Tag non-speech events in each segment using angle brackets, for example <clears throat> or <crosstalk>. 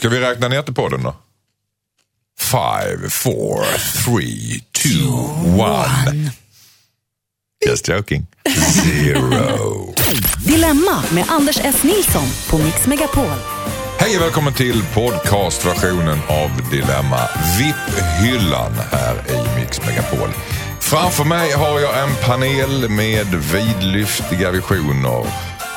Ska vi räkna ner till podden då? Five, four, three, two, one. Just joking. Zero. Dilemma med Anders S. Nilsson på Mix Megapol. Hej och välkommen till podcastversionen av Dilemma. VIP-hyllan här i Mix Megapol. Framför mig har jag en panel med vidlyftiga visioner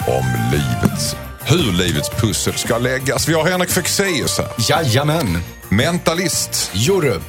om livets, hur livets pussel ska läggas. Vi har Henrik Fexeus här. Jajamän. Mentalist. Jurre.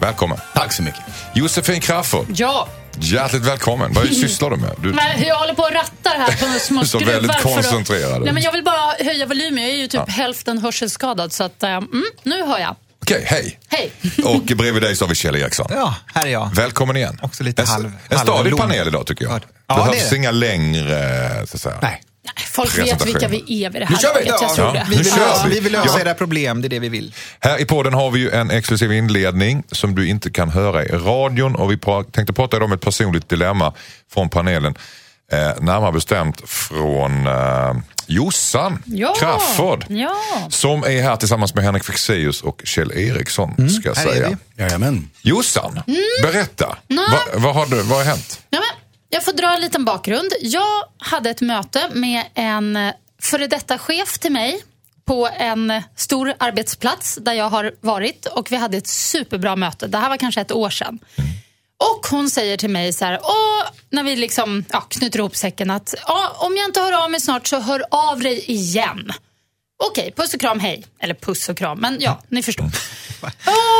Välkommen. Tack så mycket. Josefin Crafoord. Ja, Hjärtligt välkommen. Vad <laughs> sysslar du med? Du, men jag håller på och rattar här på små <laughs> skruvar. väldigt att- koncentrerad ut. Nej, men jag vill bara höja volymen. Jag är ju typ hälften hörselskadad. Så att, eh, mm, nu hör jag. Okej, hej. Hej. <laughs> Och bredvid dig så har vi Kjell Eriksson. Ja, här är jag. Välkommen igen. Också lite en, halv- En stadig panel idag tycker jag. Ja, behövs det. inga längre, så att säga. Nej. Folk vet vilka vi är vid det här Nu kör vi. laget. Jag Ja, tror ja. det. Vi lösa, vi. vi vill lösa Ja. era problem, det är det vi vill. Här i podden har vi ju en exklusiv inledning som du inte kan höra i radion och vi pra- tänkte prata idag om ett personligt dilemma från panelen. Eh, närmare bestämt från eh, Jossan Ja. Crafoord. Ja. Som är här tillsammans med Henrik Fexeus och Kjell Eriksson ska jag här är säga. vi. Jajamän. Jossan, Mm. berätta. Va, vad, har du, vad har hänt? Ja, men, jag får dra en liten bakgrund. Jag hade ett möte med en före detta chef till mig på en stor arbetsplats där jag har varit och vi hade ett superbra möte. Det här var kanske ett år sedan. Och hon säger till mig så här, när vi liksom, ja, knyter ihop säcken att om jag inte hör av mig snart så hör av dig igen. Okej, puss och kram, hej. Eller puss och kram, men ja, ni förstår. <laughs>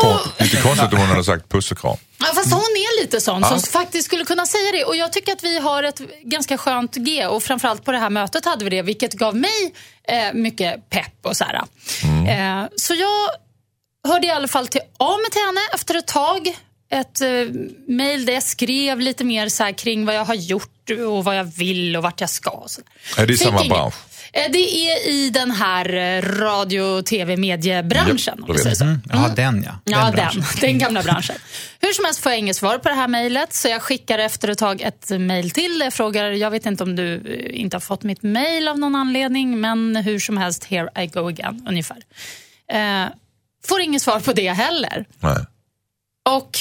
Åh, Lite konstigt om hon hade sagt puss och kram. Ja, fast hon är lite sån som faktiskt skulle kunna säga det. Och jag tycker att vi har ett ganska skönt G. Och framförallt på det här mötet hade vi det, vilket gav mig eh, mycket pepp och så här. Eh, så jag hörde i alla fall till, av mig till henne efter ett tag. Ett eh, mejl där jag skrev lite mer så här kring vad jag har gjort och vad jag vill och vart jag ska. Och så. Är det i samma bransch? Eh, Det är i den här eh, radio, tv, mediebranschen. Om vi säger så. Mm. Ja, den ja. Ja, branschen. den, den gamla branschen. Hur som helst får jag inget svar på det här mejlet så jag skickar efter ett tag ett mejl till. Jag frågar, jag vet inte om du inte har fått mitt mejl av någon anledning men hur som helst, here I go again, ungefär. Eh, får inget svar på det heller. Nej. Och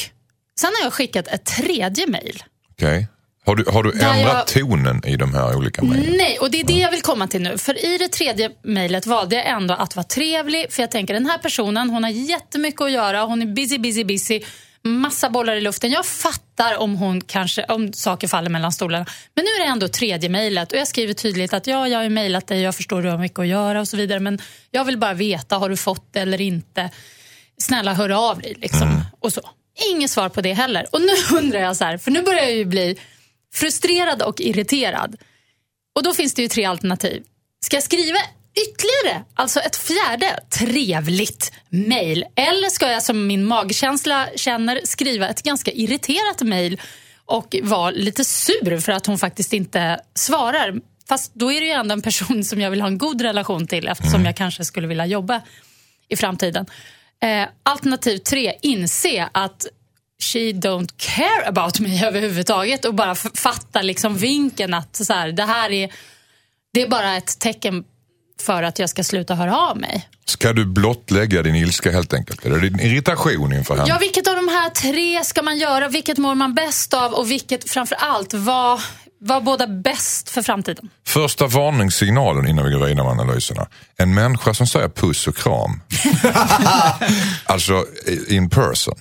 sen har jag skickat ett tredje mejl. Okej. Har du, har du ändrat jag- tonen i de här olika mejlen? Nej, och det är det jag vill komma till nu. För i det tredje mejlet valde jag ändå att vara trevlig. För jag tänker den här personen, hon har jättemycket att göra. Hon är busy, busy, busy. Massa bollar i luften. Jag fattar om hon kanske, om saker faller mellan stolarna. Men nu är det ändå tredje mejlet och jag skriver tydligt att ja, jag har mejlat dig, jag förstår du har mycket att göra och så vidare. Men jag vill bara veta, har du fått det eller inte? Snälla hör av dig liksom. Och så. Inget svar på det heller. Och nu <laughs> undrar jag så här, för nu börjar jag ju bli frustrerad och irriterad. Och då finns det ju tre alternativ. Ska jag skriva ytterligare, alltså ett fjärde trevligt mejl? Eller ska jag som min magkänsla känner skriva ett ganska irriterat mejl och vara lite sur för att hon faktiskt inte svarar? Fast då är det ju ändå en person som jag vill ha en god relation till eftersom jag kanske skulle vilja jobba i framtiden. Eh, alternativ tre, inse att she don't care about me <laughs> överhuvudtaget och bara fatta liksom vinken att så här, det här är, det är bara ett tecken för att jag ska sluta höra av mig. Ska du blottlägga din ilska helt enkelt? Eller din irritation inför henne? Ja, vilket av de här tre ska man göra? Vilket mår man bäst av och vilket framför allt var, var båda bäst för framtiden? Första varningssignalen innan vi går vidare med analyserna. En människa som säger puss och kram, <laughs> alltså in person,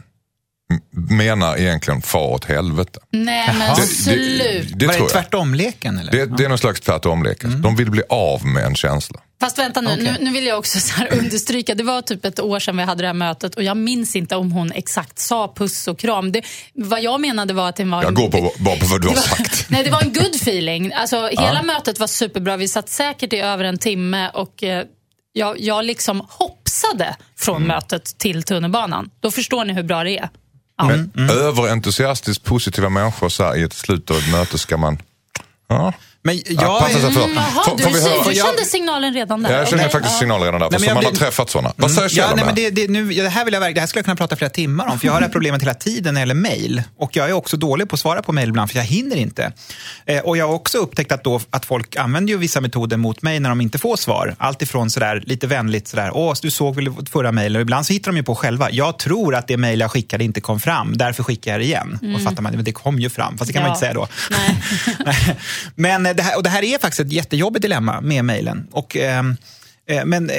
menar egentligen far åt helvete. Nej men slut. det Var det tror jag. tvärtomleken eller? Det, det är någon slags tvärtomlek. De vill bli av med en känsla. Fast vänta nu, Okej. nu, nu vill jag också så här <laughs> understryka. Det var typ ett år sedan vi hade det här mötet och jag minns inte om hon exakt sa puss och kram. Det, vad jag menade var att det var... Jag en- går på, bara på vad du har det var, sagt. <laughs> Nej, det var en good feeling. Alltså, Hela mötet var superbra. Vi satt säkert i över en timme och eh, jag, jag liksom hoppsade från Mm. mötet till tunnelbanan. Då förstår ni hur bra det är. Ja. Men överentusiastiskt positiva människor så här, i ett slut av ett möte ska man... Ja, Men Ja, jag, passa sig för. Mm, Jaha, Får- du, höra? du kände signalen redan där? Jag känner Okej, faktiskt ja. signaler redan där. Nej, För men så jag man har träffat sådana. Vad säger Kjell Ja, om nej, det men det, det, nu, det här vill jag verkligen, det här skulle jag kunna prata flera timmar om, för jag har det här problemet hela tiden när det gäller mejl. Och jag är också dålig på att svara på mejl ibland, för jag hinner inte. Eh, och jag har också upptäckt att, då, att folk använder ju vissa metoder mot mig när de inte får svar. Allt ifrån sådär, lite vänligt sådär, åh, du såg väl förra mejl? Och ibland så hittar de ju på själva. Jag tror att det mejl jag skickade inte kom fram, därför skickar jag det igen. Och fattar man, men det kom ju fram, fast det kan man Ja. inte säga då. Nej. <laughs> men det här, och det här är faktiskt ett jättejobbigt dilemma med mejlen. Och, ehm, eh, men, eh,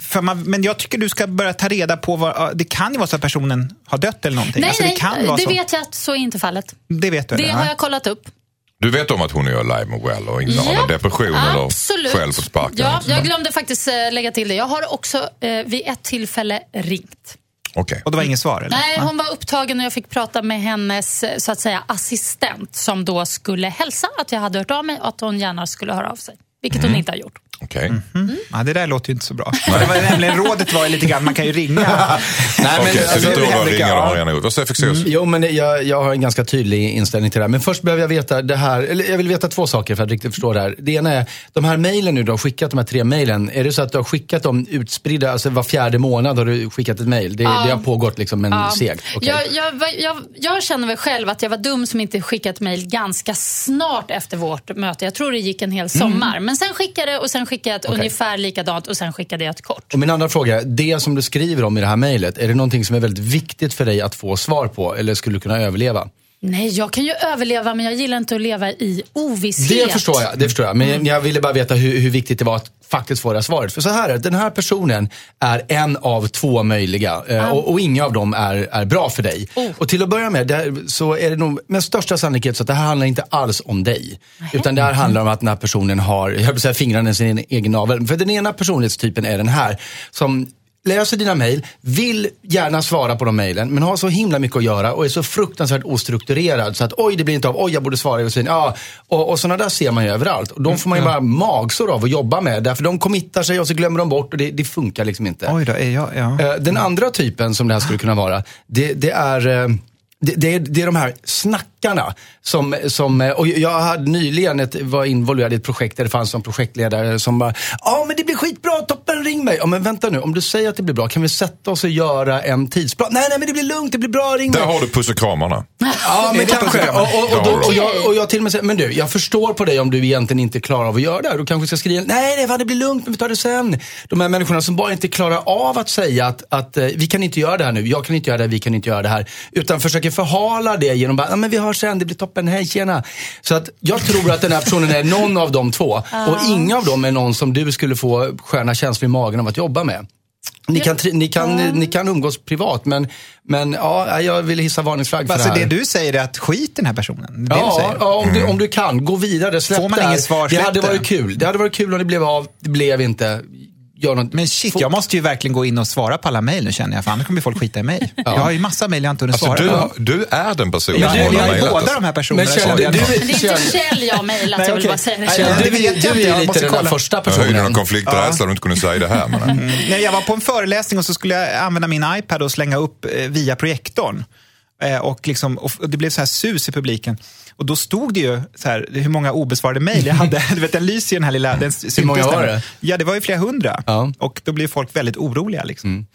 för man, men jag tycker du ska börja ta reda på vad, det kan ju vara så att personen har dött eller någonting. Nej, Alltså, nej, det kan vara det så. vet jag att så är inte fallet. Det vet du? Det har jag kollat upp. Du vet om att hon gör live med well och inte har någon depression absolut. eller själv på sparken? Ja, jag glömde faktiskt eh, lägga till det. Jag har också eh, vid ett tillfälle ringt. Okej. Och det var inget svar? Eller? Nej, hon var upptagen och jag fick prata med hennes så att säga, assistent som då skulle hälsa att jag hade hört av mig och att hon gärna skulle höra av sig. Vilket Mm. hon inte har gjort. Okej. Ja, det där låter ju inte så bra. Det var nämligen, rådet var ju lite grann, man kan ju ringa. <laughs> Nej, men, Okej, så alltså, du Henrik, ringa, ja. det har jag gjort. Vad säger Fexeus? Jo, men jag, jag har en ganska tydlig inställning till det här. Men först behöver jag veta det här, eller jag vill veta två saker för att riktigt förstå det här. Det ena är, de här mejlen nu du har skickat, de här tre mejlen, är det så att du har skickat dem utspridda, alltså var fjärde månad har du skickat ett mejl? Det, det har pågått liksom en Ja. seg? Okej. Jag, jag, jag, jag känner väl själv att jag var dum som inte skickat mejl ganska snart efter vårt möte. Jag tror det gick en hel sommar. Men sen skickade och sen skickade jag ett Okej. ungefär likadant och sen skickade jag ett kort. Och min andra fråga, det som du skriver om i det här mejlet, är det någonting som är väldigt viktigt för dig att få svar på? Eller skulle du kunna överleva? Nej, jag kan ju överleva men jag gillar inte att leva i ovisshet. Det förstår jag, det förstår jag. Men jag ville bara veta hur, hur viktigt det var att faktiskt få det här svaret. För så här är den här personen är en av två möjliga eh, och, och inga av dem är, är bra för dig. Oh. Och till att börja med, det, så är det nog med största sannolikhet så att det här handlar inte alls om dig. Utan det här handlar om att den här personen har, jag att säga fingrarna i sin egen navel. För den ena personlighetstypen är den här som läser dina mejl, vill gärna svara på de mejlen, men har så himla mycket att göra och är så fruktansvärt ostrukturerad så att oj, det blir inte av, oj, jag borde svara. Och, ja, och, och sådana där ser man ju överallt. Och de får man ju bara magsår av att jobba med, därför de committar sig och så glömmer de bort och det, det funkar liksom inte. Oj då, är jag, ja. Eh, Den andra typen som det här skulle kunna vara, det, det är eh, det, det, är, det är de här snackarna. Som, som, eh, och jag hade nyligen ett, var involverad i ett projekt där det fanns en projektledare som bara, ja men det blir skitbra, toppen, ring mig. Ja men vänta nu, om du säger att det blir bra, kan vi sätta oss och göra en tidsplan? Nej, nej men det blir lugnt, det blir bra, ring Där mig. har du pussokramarna. Ja, men Det är kanske. Och, och, och, Där har då, och, jag, och jag till och med säger, men du, jag förstår på dig om du egentligen inte klarar av att göra det här. Du kanske ska skriva, nej, nej, fan, det blir lugnt, men vi tar det sen. De här människorna som bara inte klarar av att säga att, att eh, vi kan inte göra det här nu, jag kan inte göra det här, vi kan inte göra det här. Utan försöker förhala det genom att, ja men vi hörs sen, det blir toppen, hej tjena. Så att jag tror att den här personen är någon av de två. <laughs> Och inga av dem är någon som du skulle få sköna känslor i magen av att jobba med. Ni kan, ni, kan, ni kan umgås privat, men, men ja, jag vill hissa varningsflagg för Alltså det här. det du säger är att skit i den här personen? Det Ja, säger? ja om, du, om du kan, gå vidare, släpp Får man det här. inget svar, Det hade varit kul. Det hade varit kul om det blev av, det blev inte. Gör något. Men shit, jag måste ju verkligen gå in och svara på alla mejl nu känner jag, för annars kommer folk skita i mig. Jag har ju massa mejl jag inte hunnit Alltså, svara du, på. du är den personen Men som du, har jag är båda oss. de här personerna. Men Kjell, känner du, jag. du, Det är inte Kjell, jag har mejlat, jag vill bara säga det. Kjell, du, vet jag du inte, är jag lite måste den där första Jag höjde personen. någon konflikträdsla du inte kunde säga det här. Men, Nej, jag var på en föreläsning och så skulle jag använda min iPad och slänga upp eh, via projektorn. Eh, och, liksom, och det blev så här sus i publiken. Och då stod det ju så här, hur många obesvarade mejl jag hade. <laughs> du vet, den lyser ju den här lilla... Den Hur många var det? Ja, det var ju flera hundra. Ja. Och då blir folk väldigt oroliga. Liksom.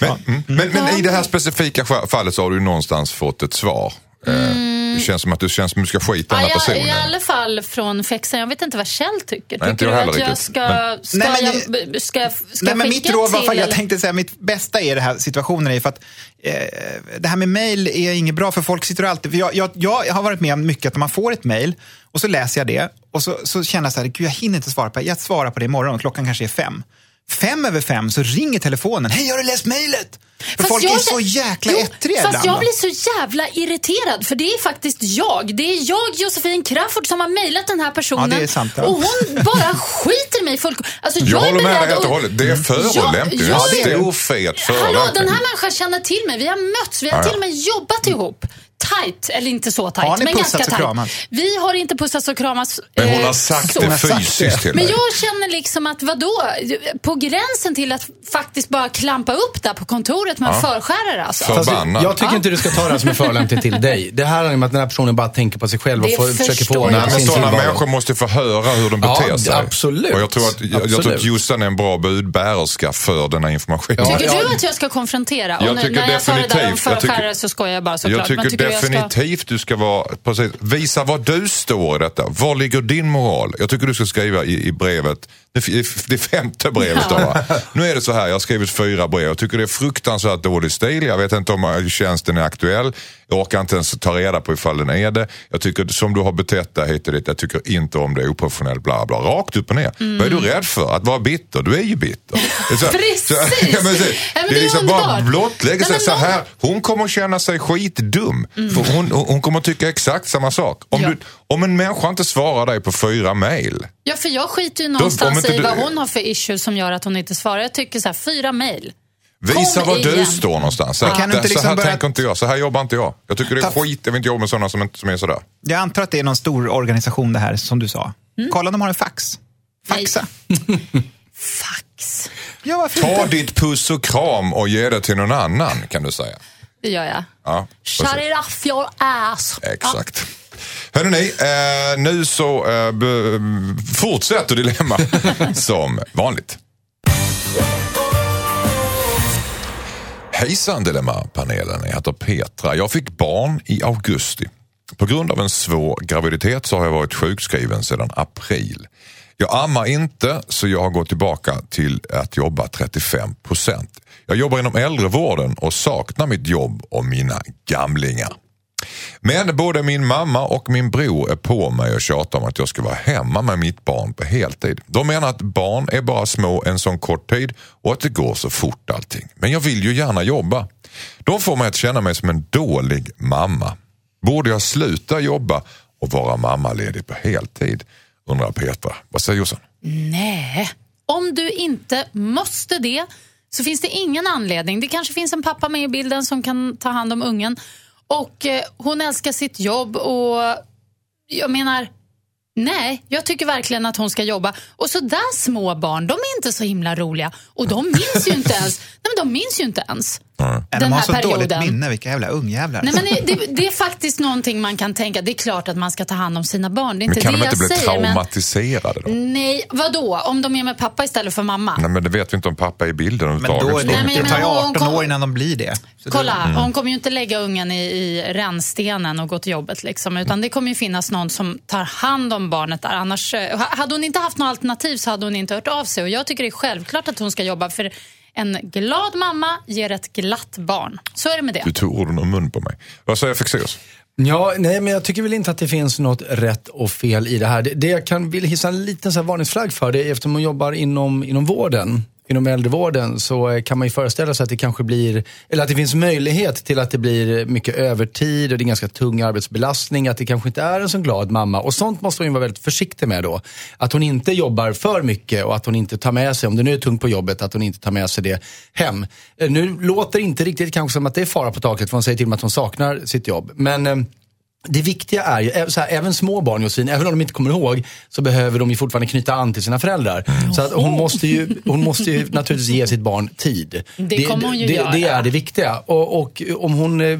men, mm. men, men i det här specifika fa- fallet så har du någonstans fått ett svar. Eh, Det känns som att du känns som att du ska skita den Ja, här personen. I alla fall från Fexen. Jag vet inte vad Kjell tycker. Nej, inte Tycker jag du att jag ska, ska, Nej, men jag, ska, Nej, men mitt råd var, till? jag tänkte säga, mitt bästa i den här situationen är för att eh, det här med mail är inget bra för folk sitter alltid, jag, jag, jag har varit med om mycket att när man får ett mail och så läser jag det och så, så känner jag så här, gud jag hinner inte svara på det, jag svarar på det imorgon och klockan kanske är fem. Fem över fem så ringer telefonen, hej har du läst mejlet? För Fast folk jag- är så jäkla ettriga Fast ibland. jag va? blir så jävla irriterad för det är faktiskt jag. Det är jag, Josefin Crafoord, som har mejlat den här personen. Ja, det är sant, ja. Och hon bara skiter i mig full... Alltså, jag, Jag är håller med dig helt och hållet. Det är förolämpning. Ja, Det ja, är en det- stor fet Hallå, förolämpning. den här människan känner till mig. Vi har mötts, vi har Ja, ja. till och med jobbat ihop. Tight, eller inte så tight, Har ni men pussats ganska och tight. kramats? Vi har inte pussats och kramats. Men hon eh, har sagt så. det fysiskt till Men mig. jag känner liksom att vadå? På gränsen till att faktiskt bara klampa upp där på kontoret med en förskärare alltså. För- Fast Förbannad. Jag tycker inte du ska ta det här som en förolämpning till dig. Det här handlar om att den här personen bara tänker på sig själv och Det får, försöker förstår få jag. ordning Nej, på men sin sådana tillvaro. människor måste få höra hur de Ja, beter sig. absolut. Och jag, tror att, jag, jag tror att Absolut. Jossan är en bra budbärerska för denna informationen. Ja, Tycker du att jag ska konfrontera? Jag och när, tycker när jag sa det där om definitivt- jag tycker- förskärare så skojar jag bara såklart. Jag tycker Men tycker ska- definitivt du ska vara, precis, visa var du står i detta. Var ligger din moral? Jag tycker du ska skriva i, i brevet, det, det femte brevet då va? Nu är det så här, jag har skrivit fyra brev. Jag tycker det är fruktansvärt dålig stil. Jag vet inte om eh, tjänsten är aktuell. Jag orkar inte ens ta reda på ifall den är det. Jag tycker som du har betett dig hit och dit, jag tycker inte om det, oprofessionellt, bla bla. Rakt upp och ner. Vad är du rädd för? Att vara bitter? Du är ju bitter. Är så- Precis. så- <laughs> ja, men, så- Ja, det är liksom bara underbart. blottlägger Nej, sig. Så här, hon kommer känna sig skitdum. För hon, hon kommer tycka exakt samma sak. Om, Ja. du, om en människa inte svarar dig på fyra mejl. Ja, för jag skiter ju någonstans i du- vad hon har för issues som gör att hon inte svarar. Jag tycker så här, fyra mejl. Visa Kom var du igen. står någonstans. Så, Men kan du inte så liksom här börja- tänker inte jag, så här jobbar inte jag. Jag tycker det är Ta- skit, jag vill inte jobba med sådana som, som är sådär. Jag antar att det är någon stor organisation det här, som du sa. Mm. Kolla om de har en fax. Faxa. <laughs> Fax. Ja, Ta inte? ditt puss och kram och ge det till någon annan kan du säga. Det gör jag. Ja, Shut it off your ass. Exakt. Hörrni, eh, nu så eh, fortsätter Dilemma <laughs> som vanligt. Hejsan Dilemma-panelen, jag heter Petra. Jag fick barn i augusti. På grund av en svår graviditet så har jag varit sjukskriven sedan april. Jag ammar inte så jag har gått tillbaka till att jobba 35 procent. Jag jobbar inom äldrevården och saknar mitt jobb och mina gamlingar. Men både min mamma och min bror är på mig och tjatar om att jag ska vara hemma med mitt barn på heltid. De menar att barn är bara små en sån kort tid och att det går så fort allting. Men jag vill ju gärna jobba. De får mig att känna mig som en dålig mamma. Borde jag sluta jobba och vara mammaledig på heltid? Undrar Petra. Vad säger Jossan? Nej, om du inte måste det så finns det ingen anledning. Det kanske finns en pappa med i bilden som kan ta hand om ungen. Och eh, hon älskar sitt jobb och jag menar, nej, jag tycker verkligen att hon ska jobba. Och så där små barn, de är inte så himla roliga. Och de minns ju inte ens. Nej, men de minns ju inte ens. Nej, den de har här så dåligt perioden. minne, vilka jävla ungjävlar. Nej, men det, det, det är faktiskt någonting man kan tänka. Det är klart att man ska ta hand om sina barn. Det är Men inte kan det de inte jag bli säger. Men, traumatiserade då? nej, vadå? Om de är med pappa istället för mamma? Nej men det vet vi inte om pappa är i bilden Men då, det, Nej, men det tar ju menar, hon 18 kom- år innan de blir det. Så Kolla, det, hon kommer ju inte lägga ungen i, i rännstenen och gå till jobbet. Liksom, utan det kommer ju finnas någon som tar hand om barnet där. Annars, eh, ha- hade hon inte haft något alternativ så hade hon inte hört av sig. Och jag tycker det är självklart att hon ska jobba. För en glad mamma ger ett glatt barn. Så är det med det. Du tog orden ur mun på mig. Vad säger Fexeus? Ja, nej, men jag tycker väl inte att det finns något rätt och fel i det här. Det, det jag kan vill hissa en liten så här varningsflagg för, det är eftersom man jobbar inom, inom vården, inom äldrevården, så eh, kan man ju föreställa sig att det kanske blir, eller att det finns möjlighet till att det blir mycket övertid och det är ganska tung arbetsbelastning, att det kanske inte är en så glad mamma. Och sånt måste hon ju vara väldigt försiktig med då. Att hon inte jobbar för mycket och att hon inte tar med sig, om det nu är tungt på jobbet, att hon inte tar med sig det hem. Eh, nu låter det inte riktigt kanske som att det är fara på taket, för hon säger till och med att hon saknar sitt jobb. Men eh, det viktiga är ju, ä- så här, även små barn Josefin, även om de inte kommer ihåg, så behöver de ju fortfarande knyta an till sina föräldrar. Så att hon, måste ju, hon måste ju naturligtvis ge sitt barn tid. Det kommer hon ju det, göra. det är det viktiga. Och, och om hon... eh,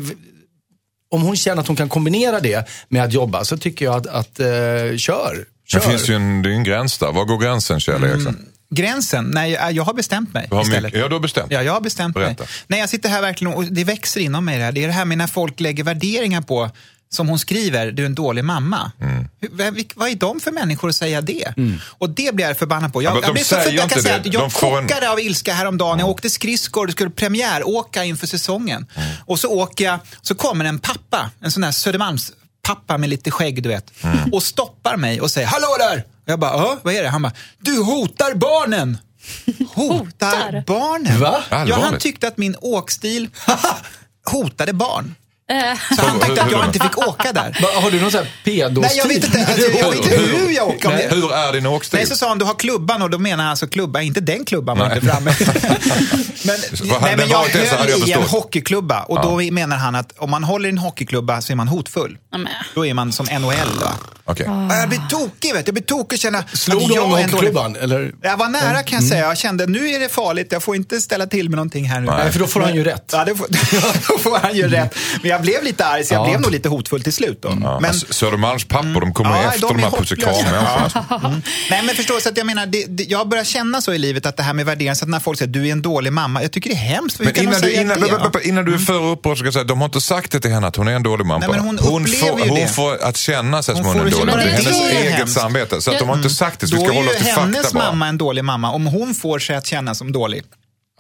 Om hon känner att hon kan kombinera det med att jobba så tycker jag att, att eh, kör. kör. Det finns ju en, det är en gräns där. Var går gränsen Kjell Eriksson? gränsen, nej, jag jag har bestämt mig Du har istället. mycket, ja, du har bestämt. Ja, jag har bestämt Berätta. mig. Nej, jag sitter här verkligen och det växer inom mig det här. Det är det här med när folk lägger värderingar på, som hon skriver, du är en dålig mamma. Mm. Hur, vad, är de för människor att säga det? Och det blir jag förbannad på. Jag, Ja, jag, blir så, säger jag säga att jag De får en- kokade av ilska häromdagen. Jag åkte skridskor, det skulle premiäråka inför säsongen. Mm. Och så åker jag, så kommer en pappa, en sån där Södermalms pappa med lite skägg, du vet. Mm. Och stoppar mig och säger, hallå där! Och jag bara, "Ja, vad är det? Han bara, du hotar barnen! <laughs> Hotar Hotar? barnen? Va? Ja, han tyckte att min åkstil <laughs> hotade barn. Så han tyckte att jag inte fick åka där. <laughs> Har du någon sån här pedostil? Nej, jag vet inte, alltså, jag vet inte hur jag åker. Om det- Hur är din åkstil? Nej, så sa han du har klubban och då menar han alltså klubba, inte den klubban var inte framme. <laughs> men, nej, men jag varit det så hade jag höll i en hockeyklubba och då menar han att om man håller i en hockeyklubba så är man hotfull. Ja, men. Då är man som NHL. Va? Okej. Ja, Jag blir tokig, vet du. jag blir tokig och känna Slog du honom är med hockeyklubban? Eller? Jag var nära kan jag säga. Jag kände nu är det farligt, jag får inte ställa till med någonting här nu. Nej, för då får han ju rätt. Ja, <laughs> då får han ju rätt. Men jag blev lite arg, så jag Ja. blev nog lite hotfull till slut. Då. Ja, Men, S- Södermalms pappor, de kommer Ja, efter de de, är här hopplösa. pussikarmänniskorna. <laughs> Nej, men förstå så att jag menar, det, det, jag börjar känna så i livet att det här med värdering, så att när folk säger du är en dålig mamma, jag tycker det är hemskt. Men innan du, innan, det? b- innan du är för upprörd ska jag säga, de har inte sagt det till henne att hon är en dålig mamma. Nej, hon upplever får, ju hon får att känna sig som Hon hon är får dålig. känna Det är hennes är eget samvete. Så att de har inte sagt det, så vi Då ska är hålla oss ju till hennes fakta bara. mamma en dålig mamma, om hon får sig att känna som dålig.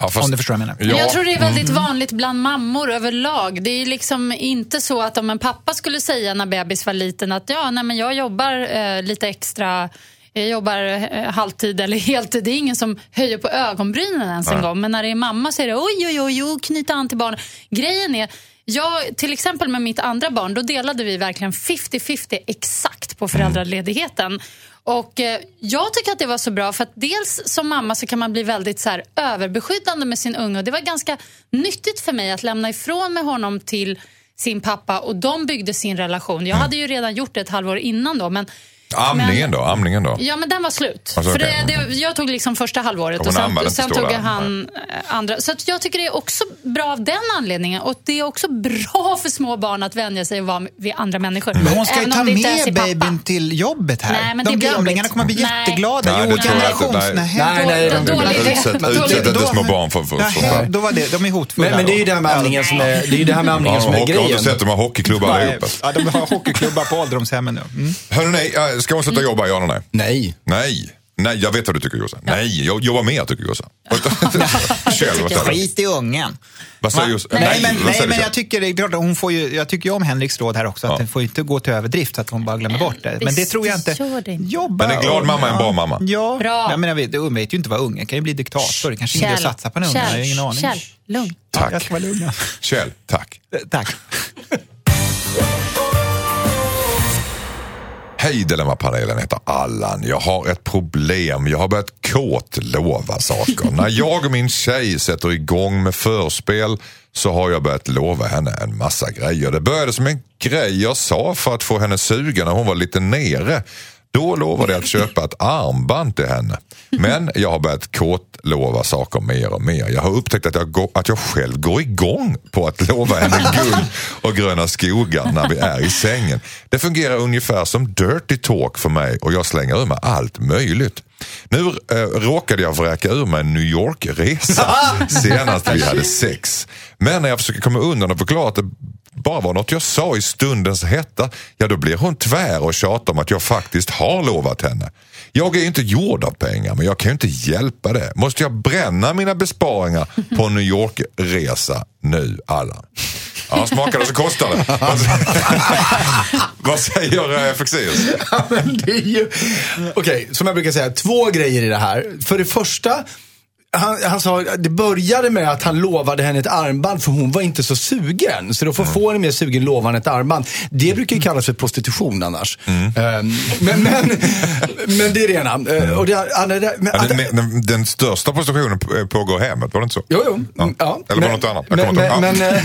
Ja, fast- Om du förstår vad jag menar. Men Ja, Jag tror det är väldigt vanligt bland mammor överlag. Det är liksom inte så att om en pappa skulle säga när bebis var liten att ja, nej, men jag jobbar eh, lite extra, jag jobbar eh, halvtid eller heltid. Det är ingen som höjer på ögonbrynen ens en gång. Men när det är mamma så är det oj, oj, oj, oj knyta an till barnen. Grejen är, jag, till exempel med mitt andra barn, då delade vi verkligen 50-50 exakt på föräldraledigheten. Och eh, Jag tycker att det var så bra för att dels som mamma så kan man bli väldigt så här, överbeskyddande med sin unge. Och det var ganska nyttigt för mig att lämna ifrån mig honom till sin pappa och de byggde sin relation. Jag hade ju redan gjort det ett halvår innan då. Men, Amningen men- då? Amningen då? Ja, men den var slut. Alltså, för okej. det, det, jag tog liksom första halvåret Hon och sen, sen tog där. han eh, andra. Så att jag tycker det är också bra av den anledningen. Och det är också bra för små barn att vänja sig vara vid andra människor. Men hon ska ju ta med babyn till jobbet här. Nej, men de gamlingarna kommer bli jätteglada. Nej, jo, jag generations... Nej. Nej, nej. Utsätt, inte små barn för, för, då var det. De är hotfulla. Men, men det är ju det här med amningen som är, det är, det här med amningen Ja, som är hockey, har du grejen. sett de har hockeyklubbar Nej, allihopa? ja, de har hockeyklubbar på ålderdomshemmen nu. Mm. Hörrni, ska hon sluta jobba, ja eller nej? Nej. Nej. Nej, jag vet vad du tycker Jossan. Nej, jag jobbar mer tycker Jossan. <laughs> Du? Skit i ungen. Vad säger? Jossan? Nej, men, nej, säger du, men jag tycker, det är klart, att hon får ju, jag tycker ju om Henriks råd här också, att Ja. det får inte gå till överdrift så att hon bara glömmer bort det. Men det tror jag inte. Jobba Men en glad mamma är en bra ja. mamma. Ja, Bra. Jag menar, vi- hon vet ju inte vad ungen kan ju bli diktator. Det kanske inte är att satsa på en unge, jag har ingen aning. Kjell, lugn. Tack. Jag ska vara lugn. ja. Kjell, tack. Eh, Tack. <laughs> Hej Dilemmapanelen heter Allan. Jag har ett problem. Jag har börjat kåtlova saker. När jag och min tjej sätter igång med förspel så har jag börjat lova henne en massa grejer. Det började som en grej jag sa för att få henne sugen när hon var lite nere. Då lovade jag att köpa ett armband till henne. Men jag har börjat kåtlova saker mer och mer. Jag har upptäckt att jag, går, att jag själv går igång på att lova henne guld och gröna skogar när vi är i sängen. Det fungerar ungefär som dirty talk för mig och jag slänger ur mig allt möjligt. Nu eh, råkade jag vräka ur mig en New York-resa <laughs> senast vi hade sex. Men när jag försöker komma undan och förklara att det bara var något jag sa i stundens hetta, ja då blir hon tvär och tjatar om att jag faktiskt har lovat henne. Jag är inte gjord av pengar, men jag kan ju inte hjälpa det. Måste jag bränna mina besparingar på en New York-resa nu, Allan? Ja, smakar det så kostar det. Vad- <laughs> säger eh, Fexeus? Ja, men det är ju... Okej, som jag brukar säga, två grejer i det här. För det första, han, han sa, det började med att han lovade henne ett armband för hon var inte så sugen. Så då får få henne mer sugen lovar han ett armband. Det brukar ju kallas för prostitution annars. Ehm, men, men, <laughs> men det är det ena. Och det andra, det- men, Ja, den, den, den största prostitutionen pågår i hemmet, var det inte så? Jo, jo. Ja. Mm, Ja. Eller var det något annat? Men, men, eh,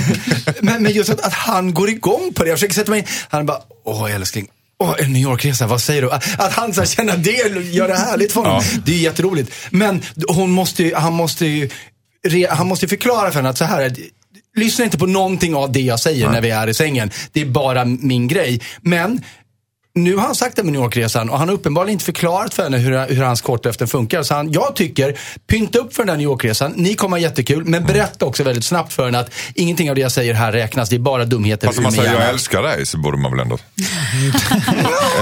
men, men just att, att han går igång på det. Jag försöker sätta mig in. Han bara, åh älskling. Åh, en New York-resa, vad säger du? Att han så här, känner att det gör det härligt för honom. Ja. Det är jätteroligt. Men hon måste ju, han måste ju, han måste förklara för henne att så här, lyssna inte på någonting av det jag säger när vi är i sängen. Det är bara min grej. Men nu har han sagt det med New York-resan och han har uppenbarligen inte förklarat för henne hur, hur hans kortlöften funkar. Så han, jag tycker, pynta upp för den här New York-resan. Ni kommer ha jättekul, men berätta också väldigt snabbt för henne att ingenting av det jag säger här räknas. Det är bara dumheter Fast om man säger jag älskar dig så borde man väl ändå... <laughs>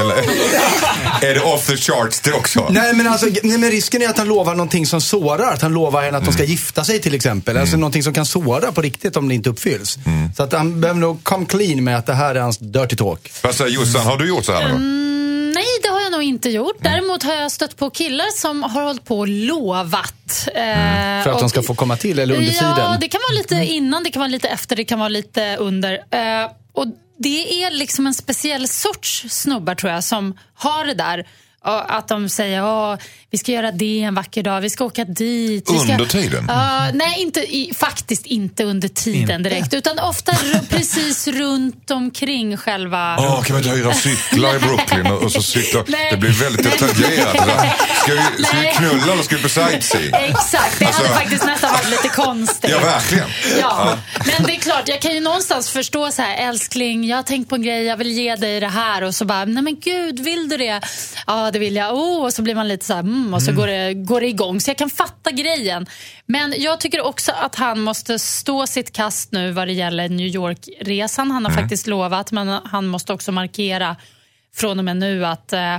Eller, är det off the charts det också? Nej men, alltså, nej men risken är att han lovar någonting som sårar. Att han lovar henne att de ska Mm. gifta sig till exempel. Alltså någonting som kan såra på riktigt om det inte uppfylls. Mm. Så att han behöver nog come clean med att det här är hans dirty talk. Vad säger Jossan, har du gjort så här någon gång? Nej, det har jag nog inte gjort. Däremot har jag stött på killar som har hållit på och lovat. eh, Mm. För att de och- ska få komma till eller under Ja, tiden? det kan vara lite innan, det kan vara lite efter, det kan vara lite under. Eh, och det är liksom en speciell sorts snubbar tror jag som har det där. Att de säger vi ska göra det en vacker dag, vi ska åka dit. Vi ska... Under tiden? Ja, nej, inte, i, faktiskt inte under tiden direkt. Utan ofta <laughs> precis runt omkring själva... Åh, kan vi inte hyra cyklar i Brooklyn och och så cykla? <laughs> Det blir väldigt detaljerat. Ska vi, ska vi knulla eller ska vi på sightseeing? <laughs> Exakt, det hade Alltså- faktiskt nästan varit lite konstigt. Ja, verkligen. Ja, men det är klart, jag kan ju någonstans förstå så här, älskling, jag har tänkt på en grej, jag vill ge dig det här och så bara, nej men gud, vill du det? Ja, det vill jag. Oh, och så blir man lite så här, mm, och så går, det, går det igång. Så jag kan fatta grejen. Men jag tycker också att han måste stå sitt kast nu vad det gäller New York-resan. Han har faktiskt lovat, men han måste också markera från och med nu att eh,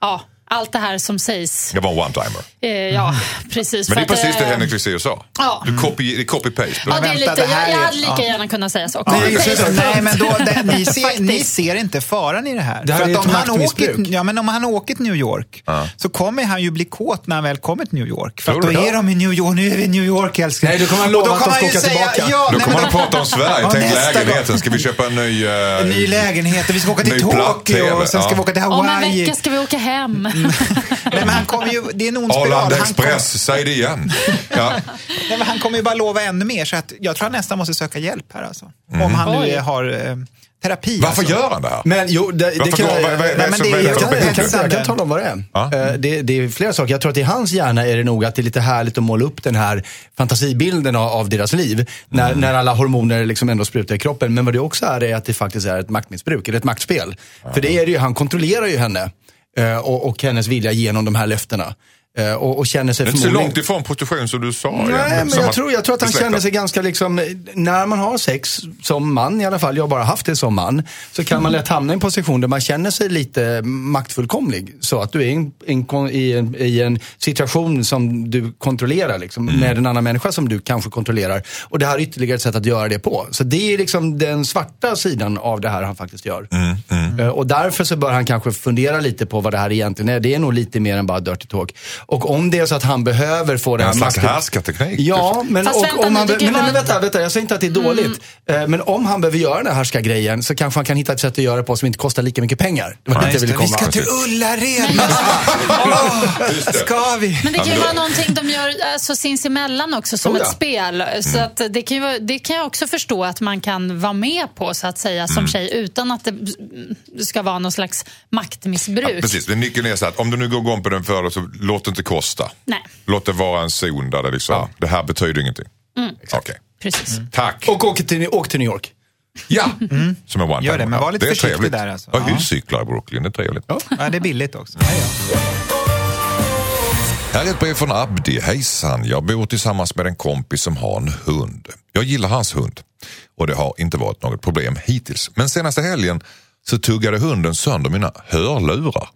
ja, allt det här som sägs, Det var en one-timer. eh, ja, precis. Men det är precis det eh, Henrik Fexeus sa. Ja. Du copy, det är copy-paste. Ja, det är lite, jag, jag hade lika ja. gärna kunnat säga så. Nej. Nej, men då, det, ni, <laughs> ser, ni ser inte faran i det här. Det här För är att ett om han, åker, ja, men om han åker till New York så kommer han ju bli kåt när han väl kommer till New York. För då är de i New York, nu är vi i New York älskling. Nej, då kommer han lova att de ska åka tillbaka. Ja, Då kommer han att prata om Sverige. <laughs> Tänk lägenheten. Ska vi köpa en ny... eh, En ny lägenhet vi ska åka till Tokyo och sen ska vi åka till Om en Hawaii. vecka ska vi åka hem. <laughs> Nej, men han kommer ju, det är en ond spiral. Arlanda Express, säg det igen. Ja. Nej, men han kommer ju bara lova ännu mer, så att jag tror han nästan måste söka hjälp här alltså. Om han nu har eh, terapi. Varför alltså. gör han det här? Men jo, det, det kan går- jag... vad- Nej, men det Jag kan, jag, kan, Hetsande. jag kan tala om vad det är. Ja. Eh, Det, det är flera saker. Jag tror att i hans hjärna är det nog att det är lite härligt att måla upp den här fantasibilden av, av deras liv. När, Mm. när alla hormoner liksom ändå sprutar i kroppen. Men vad det också är, är att det faktiskt är ett maktmissbruk, eller ett maktspel. För det är det ju, han kontrollerar ju henne. Eh, och, och hennes vilja genom de här löftena. Eh, Och, och känner sig Det är inte så långt ifrån prostitution som du sa. Nej, igen, men jag tror, jag tror att han känner sig ganska liksom, när man har sex som man i alla fall, jag har bara haft det som man, så kan man lätt hamna i en position där man känner sig lite maktfullkomlig. Så att du är i en, en, kon- i en, i en situation som du kontrollerar liksom, Mm. med en annan människa som du kanske kontrollerar. Och det här är ytterligare ett sätt att göra det på. Så det är liksom den svarta sidan av det här han faktiskt gör. Mm, Eh, Och därför så bör han kanske fundera lite på vad det här egentligen är. Det är nog lite mer än bara dirty talk. Och om det är så att han behöver få det En här slags härskarteknik. Ja, men, Fast och, vänta om han be- men, men vänta, vänta, jag säger inte att det är dåligt. Eh, Men om han behöver göra den här härskargrejen så kanske han kan hitta ett sätt att göra det på som inte kostar lika mycket pengar. Det var Ja, jag ville det. Vi komma. ska till Ullared <laughs> <laughs> det. ska vi? Men det kan ju Ja, vara någonting de gör alltså, sinsemellan också som Oh, ja. ett spel. Så att det, kan ju, det kan jag också förstå att man kan vara med på så att säga som tjej utan att det mm, ska vara någon slags maktmissbruk. Precis, men nyckeln är så att om du nu går igång på den för så låt det inte kosta. Nej. Låt det vara en zon där det liksom, det här betyder ingenting. Mm. Okej, Precis. tack. Och åk till, åk till New York. Ja, som en one Gör det, men var lite det är försiktig trevligt. där, alltså. Ja, Ja. huscyklar i Brooklyn, det är trevligt. Ja, det är billigt också. Här är ett brev från Abdi. Hejsan, jag bor tillsammans med en kompis som har en hund. Jag gillar hans hund och det har inte varit något problem hittills. Men senaste helgen så tuggade hunden sönder mina hörlurar.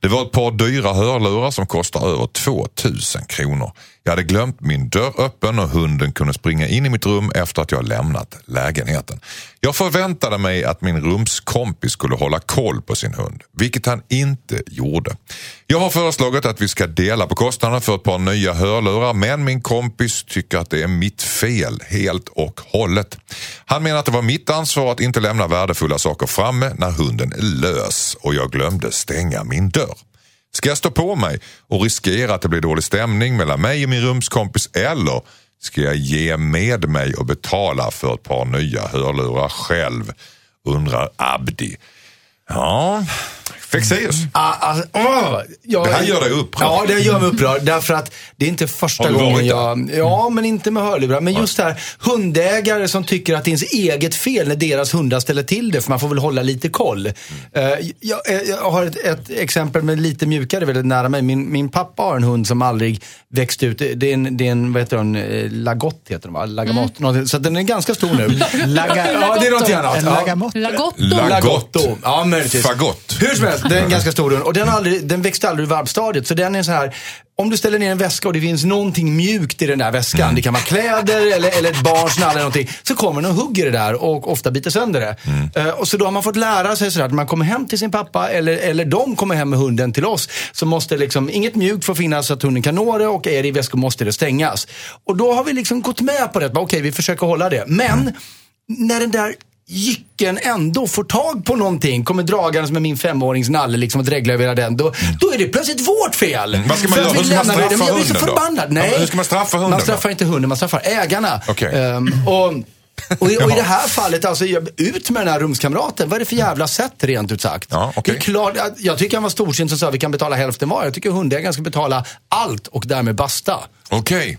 Det var ett par dyra hörlurar som kostar över 2000 kronor. Jag hade glömt min dörr öppen och hunden kunde springa in i mitt rum efter att jag lämnat lägenheten. Jag förväntade mig att min rumskompis skulle hålla koll på sin hund, vilket han inte gjorde. Jag har föreslagit att vi ska dela på kostnaderna för ett par nya hörlurar men min kompis tycker att det är mitt fel helt och hållet. Han menar att det var mitt ansvar att inte lämna värdefulla saker framme när hunden är lös och jag glömde stänga min dörr. Ska jag stå på mig och riskera att det blir dålig stämning mellan mig och min rumskompis eller ska jag ge med mig och betala för ett par nya hörlurar själv? Undrar Abdi. Ja, Fexeus. Ah, ah, åh, jag- Det här gör dig upprörd. Ja, det här gör mig upprörd. Därför att det är inte första gången jag... Ja, men inte med hörlurar. Men just det här, hundägare som tycker att det är ens eget fel när deras hundar ställer till det. För man får väl hålla lite koll. Eh, jag, eh, jag har ett, ett exempel med lite mjukare väldigt nära mig. Min, min pappa har en hund som aldrig växt ut. Det är en, det är en vad heter den, Eh, lagott heter den va? Lagamott. någonting. Så den är ganska stor nu. <laughs> Laga, ja, det är någonting annat. En Ja. lagamott. Lagotto. Lagott. Lagotto. Ja, möjligtvis. Fagott. Hur som helst. Det är en ganska stor hund. Och den, aldrig, den växte aldrig ur valpstadiet. Så den är så här, om du ställer ner en väska och det finns någonting mjukt i den där väskan. Det kan vara kläder eller, eller ett barns nalle eller någonting. Så kommer den och hugger det där och ofta biter sönder det. Mm. Eh, och så då har man fått lära sig sådär att man kommer hem till sin pappa eller, eller de kommer hem med hunden till oss. Så måste liksom, inget mjukt får finnas så att hunden kan nå det och är det i väskor måste det stängas. Och då har vi liksom gått med på det. Okej, vi försöker hålla det. Men Mm. när den där jycken ändå får tag på någonting, kommer dragandes med min femårings nalle liksom och dreglar över hela den. Då, då är det plötsligt vårt fel. Mm. Vad ska man göra? Hur ska man straffa jag blir så hunden då? förbannad. Nej. hur ska man straffa hunden Man då? straffar inte hunden, man straffar ägarna. Okej. Ehm, och, och, i, och i <laughs> det här fallet, alltså, ut med den här rumskamraten. Vad är det för jävla sätt rent ut sagt? Ja, okej. det är klart, jag tycker han var storsint som sa att vi kan betala hälften var. Jag tycker hundägaren ska betala allt och därmed basta. Okej.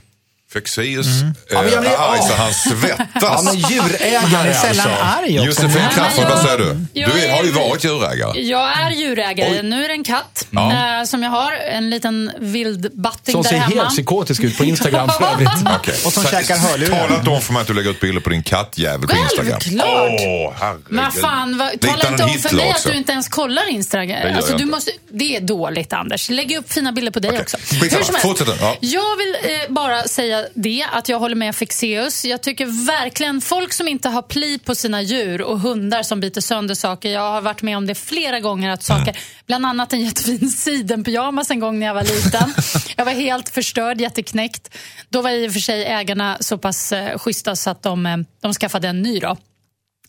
Fexeus Ja, men jag blir- är arg så Åh. han svettas. Ja, men djurägare Han är sällan alltså. arg också. Josefin Crafoord, vad säger du? Du är, har ju varit djurägare. Jag är djurägare. Nu är det en katt Ja. eh, som jag har. En liten vild batting Som där ser hemma. helt psykotisk ut på <laughs> Instagram för övrigt. <laughs> Okej. Och som Så- käkar hörlurar. Tala inte om för mig att du lägger ut bilder på din kattjävel på Instagram. Självklart. Åh, herregud. Men fan, vad, Liknar tala inte om för mig också. att du inte ens kollar Instagram. Alltså, du måste, det är dåligt, Anders. Lägg upp fina bilder på dig Okej. också. Skitsamma. Hur som helst. Fortsätt. Ja. Jag vill eh, bara säga det, att jag håller med Fexeus. Jag tycker verkligen folk som inte har pli på sina djur och hundar som biter sönder saker. Jag har varit med om det flera gånger. att saker, Bland annat en jättefin <laughs> sidenpyjamas en gång när jag var liten. <laughs> jag var helt förstörd, jätteknäckt. Då var i och för sig ägarna så pass eh, schyssta så att de, eh, de skaffade en ny. då.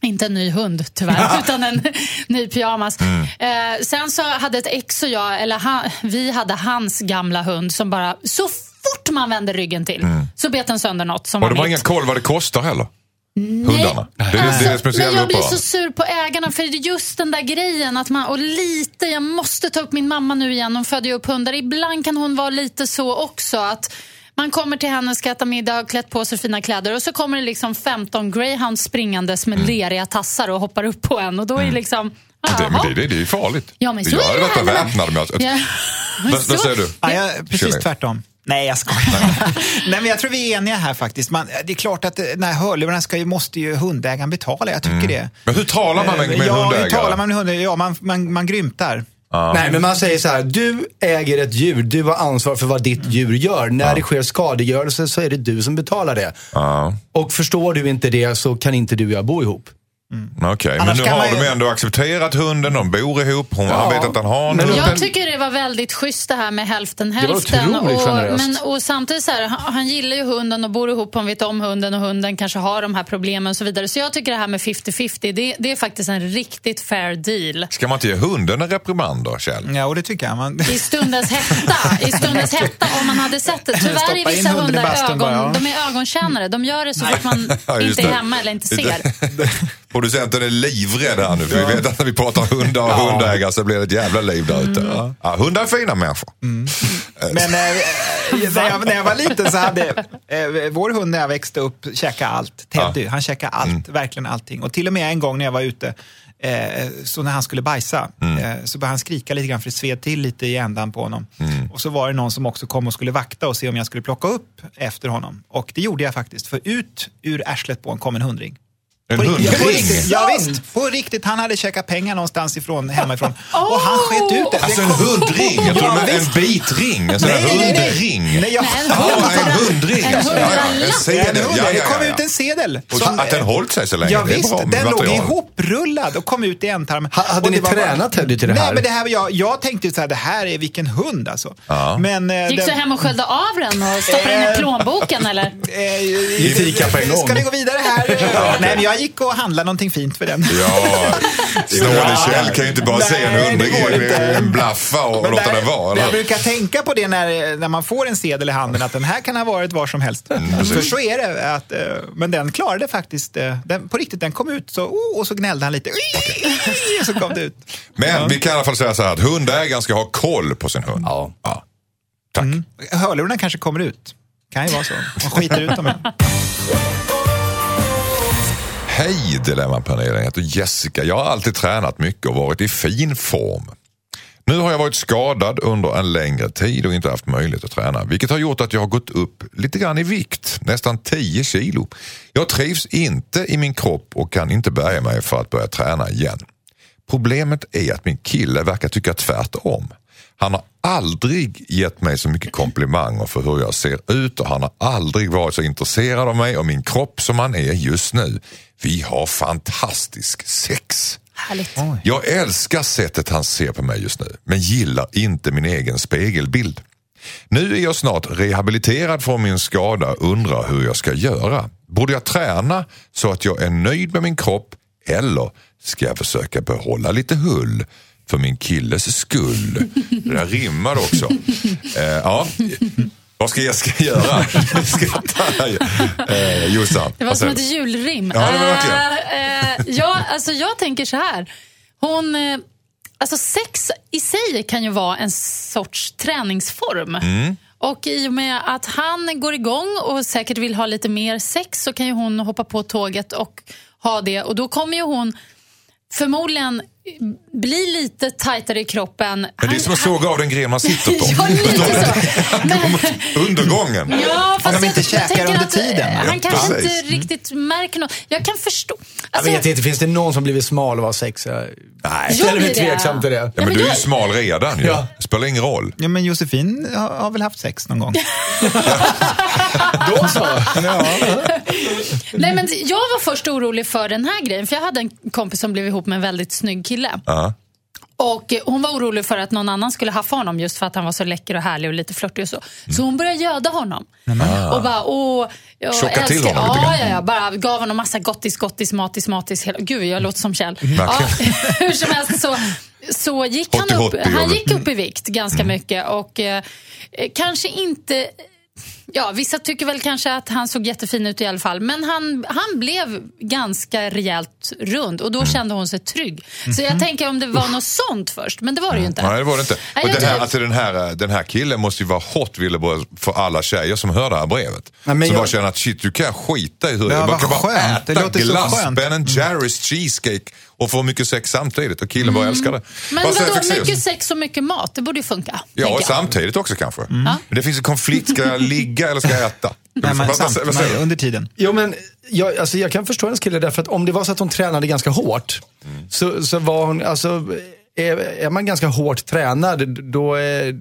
Inte en ny hund tyvärr, <laughs> utan en ny pyjamas. Eh, sen så hade ett ex och jag, eller han, vi hade hans gamla hund som bara, så fort man vände ryggen till så bet den sönder något som Och var de har ingen koll vad det kostar heller? Hundarna. Det är Alltså, det är det som är så men jävla jag blir så sur på ägarna för det är just den där grejen att man, och lite, jag måste ta upp min mamma nu igen, hon födde ju upp hundar. Ibland kan hon vara lite så också att man kommer till henne, ska äta middag, klätt på sig fina kläder och så kommer det liksom 15 greyhounds springandes med leriga tassar och hoppar upp på en och då är det liksom, Det, men det, det, det är ju farligt. Ja, men så jag är hade det varit här. väpnad med att... Ja. Vad, säger du? Ja, jag, precis tvärtom. Nej, jag skojar. <laughs> Nej, men jag tror vi är eniga här faktiskt. Man, det är klart att eh, den här hörlurarna ska ju, måste ju hundägaren betala. Jag tycker det. Men hur talar man med, med en ja, hundägare? hur talar man med hundägare? Ja, man, man, man grymtar. Nej, men man säger så här. Du äger ett djur. Du har ansvar för vad ditt djur gör. När det sker skadegörelse så är det du som betalar det. Ja, Och förstår du inte det så kan inte du och jag bo ihop. Okej. Men Annars nu har ju- de ändå accepterat hunden, de bor ihop, hon, han vet att han har en men- hund. Jag tycker det var väldigt schysst det här med hälften hälften. otroligt och, generöst. men, och samtidigt så här, han, han gillar ju hunden och bor ihop, han vet om hunden och hunden kanske har de här problemen och så vidare. Så jag tycker det här med 50-50, det, det är faktiskt en riktigt fair deal. Ska man inte ge hunden en reprimand då, Kjell? Ja, och det tycker jag. Man, I stundens hetta, i stundens hetta om man hade sett det. Tyvärr Stoppa är vissa hundar ögon, bara, ja. de är ögonkännare. De gör det så fort man <laughs> Ja, inte är det. hemma eller inte ser. <laughs> Producenten är livrädd här nu, för vi vet att när vi pratar hundar och hundägare så blir det ett jävla liv där ute. Mm. Ja, hundar är fina människor. Men eh, eh, <laughs> när, jag, när jag var liten så hade eh, vår hund när jag växte upp käkade allt. Teddy, han käkade allt, verkligen allting. Och till och med en gång när jag var ute, eh, så när han skulle bajsa, eh, så började han skrika lite grann för det sved till lite i ändan på honom. Och så var det någon som också kom och skulle vakta och se om jag skulle plocka upp efter honom. Och det gjorde jag faktiskt, för ut ur arslet på honom kom en hundring. En På riktigt, på hundring? riktigt, ja, visst, på riktigt. Han hade käkat pengar någonstans ifrån, hemifrån. <laughs> Och han sket ut det. Alltså en hundring? Jag tror Ja, det är en bitring. En sån här Nej, nej, nej. hundring. Nej, jag, Nej, en Ja, en hund. hundring. En alltså. Ja, ja, En sedel. En hundring. Ja, Det ja, kom ja, ja. ut en sedel. Som- att den hållit sig så länge, Ja, det är visst, bra den låg ihoprullad och kom ut i ändtarmen. Ha- hade Och ni var tränat Teddy till det här? Nej, men det här jag, jag tänkte så här, det här är vilken hund alltså. Men, eh, Gick den- du hem och sköljde av den och stoppade den i plånboken <laughs> eller? Eh, Gick fika på en gång. Ska vi gå vidare här? <laughs> Nej, men jag gick och handlade någonting fint för den. Ja, <laughs> snåle Kjell kan ju inte bara Nej, se en det hundring går inte. blaffa och Men låta där- den vara. Jag Eller? brukar tänka på det när, när man får en sedel i handen, att den här kan ha varit var som helst. Mm, För så är det. Att, eh, men den klarade faktiskt, eh, den, på riktigt, den kom ut så, oh, och så gnällde han lite. Och <laughs> så kom det ut. Men vi kan i alla fall säga så här att hundägaren ska ha koll på sin hund. Ja. Tack. Hörlurarna kanske kommer ut. Kan ju vara så. De skiter ut dem. <laughs> Hej Dilemmapanelen, jag heter Jessica. Jag har alltid tränat mycket och varit i fin form. Nu har jag varit skadad under en längre tid och inte haft möjlighet att träna. Vilket har gjort att jag har gått upp lite grann i vikt, nästan 10 kilo. Jag trivs inte i min kropp och kan inte bärga mig för att börja träna igen. Problemet är att min kille verkar tycka tvärtom. Han har aldrig gett mig så mycket komplimanger för hur jag ser ut och han har aldrig varit så intresserad av mig och min kropp som han är just nu. Vi har fantastisk sex. Härligt. Jag älskar sättet han ser på mig just nu, men gillar inte min egen spegelbild. Nu är jag snart rehabiliterad från min skada och undrar hur jag ska göra. Borde jag träna så att jag är nöjd med min kropp eller ska jag försöka behålla lite hull för min killes skull? Det där rimmar också. Eh, ja. Vad ska jag ska göra? eh, Jossan, Det var som ett julrim. Ja, det var verkligen. Eh, eh, ja, alltså jag tänker så här. Hon, eh, alltså sex i sig kan ju vara en sorts träningsform. Mm. Och i och med att han går igång och säkert vill ha lite mer sex så kan ju hon hoppa på tåget och ha det. Och då kommer ju hon förmodligen bli lite tajtare i kroppen. Men det är som att såga av den gren man sitter på. <laughs> Ja, lite så. <laughs> Men, Undergången. Ja, fast de inte jag, jag käkar under att, tiden, eh, va? Han kanske precis. inte riktigt märker något. Jag kan förstå. Jag Alltså, vet inte, finns det någon som blivit smal av att ha sex? Jag Nej. ställer mig tveksam till det. Ja, men men du är ju smal redan. Ja. Det spelar ingen roll. Ja, men Josefin har, har väl haft sex någon gång? <laughs> Då så. Nej, men jag var först orolig för den här grejen. För Jag hade en kompis som blev ihop med en väldigt snygg kille. Ja. Och eh, Hon var orolig för att någon annan skulle haffa honom just för att han var så läcker och härlig och lite flörtig och så. Så hon började göda honom. Och bara, åh, jag Tjocka till honom lite ja, grann. ja, ja, bara gav honom massa gottis, gottis, matis, matis. Hela, gud, jag låter som Kjell. Ja, Verkligen. <laughs> hur som helst så, så gick han Hotti, upp, hotti, han gick upp i vikt ganska mycket och eh, eh, kanske inte Ja, vissa tycker väl kanske att han såg jättefin ut i alla fall. Men han, han blev ganska rejält rund och då kände hon sig trygg. Så jag tänker om det var något sånt först, men det var det ju inte. Nej, det var det inte. Nej, Och jag den, här, tror- alltså, den, här, den här killen måste ju vara hot Willeborg för alla tjejer som hör det här brevet. Nej, men som jag- bara känner att shit, du kan skita i hur Ja, jag vad kan bara skönt. Det äta låter så glass, skönt. Ben Jerrys cheesecake och få mycket sex samtidigt. Och killen bara älskar det. Mm. Men vadå, mycket sex och mycket mat, det borde ju funka. Ja, och samtidigt också kanske. Men Det finns en konflikt, ska jag ligga eller ska jag äta? Nej, men vad- samt, vad säger du? under tiden. Jo, men jag, alltså, jag kan förstå hennes kille därför att om det var så att hon tränade ganska hårt så, så var hon, alltså, är, är man ganska hårt tränad då är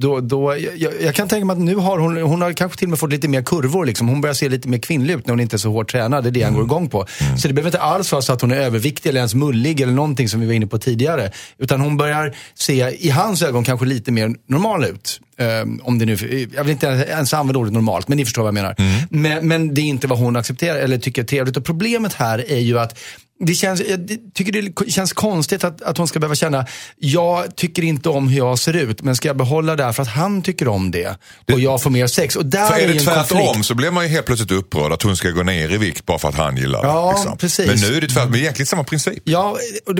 då, då, jag, jag kan tänka mig att nu har hon, hon har kanske till och med fått lite mer kurvor. Liksom. Hon börjar se lite mer kvinnlig ut när hon inte är så hårt tränad. Det är det han går igång på. Så det behöver inte alls vara så att hon är överviktig eller ens mullig eller någonting som vi var inne på tidigare. Utan hon börjar se, i hans ögon, kanske lite mer normal ut. Um, om det nu, jag vill inte ens använda ordet normalt, men ni förstår vad jag menar. Men, men det är inte vad hon accepterar eller tycker är trevligt. Och problemet här är ju att det känns, jag tycker det känns konstigt att, att hon ska behöva känna, jag tycker inte om hur jag ser ut, men ska jag behålla det här för att han tycker om det och jag får mer sex. Och där För är det tvärtom så blir man ju helt plötsligt upprörd att hon ska gå ner i vikt bara för att han gillar Ja, det. Liksom. precis. Men nu är det tvärtom, det är egentligen samma princip. Ja,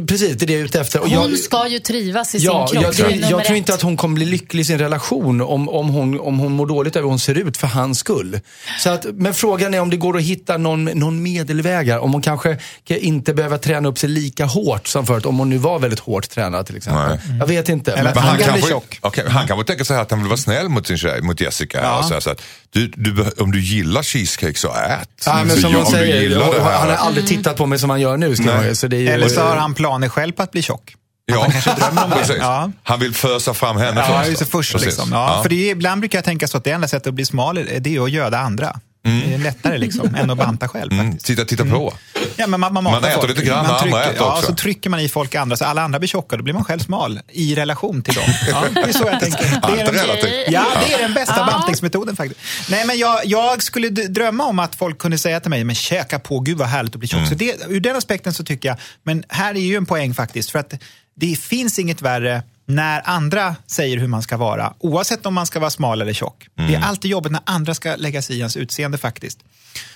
precis, det är det jag är ute efter. Och Hon jag, ska ju trivas i Ja, sin kropp. jag nummer jag tror inte att hon kommer bli lycklig i sin relation om, om, hon, om hon mår dåligt över hur hon ser ut för hans skull. Så att, men frågan är om det går att hitta någon, någon medelvägar. Om hon kanske inte behöver träna upp sig lika hårt som förut. Om hon nu var väldigt hårt tränad till exempel. Nej. Jag vet inte. Men, Men han, kan bli tjock. okej, han kanske tänker så här att han vill vara snäll mot sin tjej, mot Jessica. Ja. Och säga så att, du, du, om du gillar cheesecake så ät. ja, men Så som jag- hon säger, gillar det han har här. aldrig tittat på mig som han gör nu. Man, så det är ju, Eller så har han planer själv på att bli tjock. Ja, han kanske drömmer om det. precis. Ja. Han vill fösa fram henne Ja, först. först liksom. Ja, För det är, ibland brukar jag tänka så att det enda sättet att bli smal är det är att göda andra. Det är lättare liksom, än att banta själv. Mm, titta, titta på. Ja, men man, man, Man äter folk. lite grann, man andra trycker, äter ja, också. så trycker man i folk andra, så alla andra blir tjocka, då blir man själv smal i relation till dem. <laughs> Ja, det är så jag tänker. Det är den, ja, det är den bästa Ja. bantningsmetoden faktiskt. Nej, men jag, jag skulle drömma om att folk kunde säga till mig, men käka på, gud vad härligt att bli tjock. Mm. Så det, ur den aspekten så tycker jag, men här är ju en poäng faktiskt, för att det finns inget värre när andra säger hur man ska vara, oavsett om man ska vara smal eller tjock. Det Mm. är alltid jobbigt när andra ska lägga sig i ens utseende faktiskt.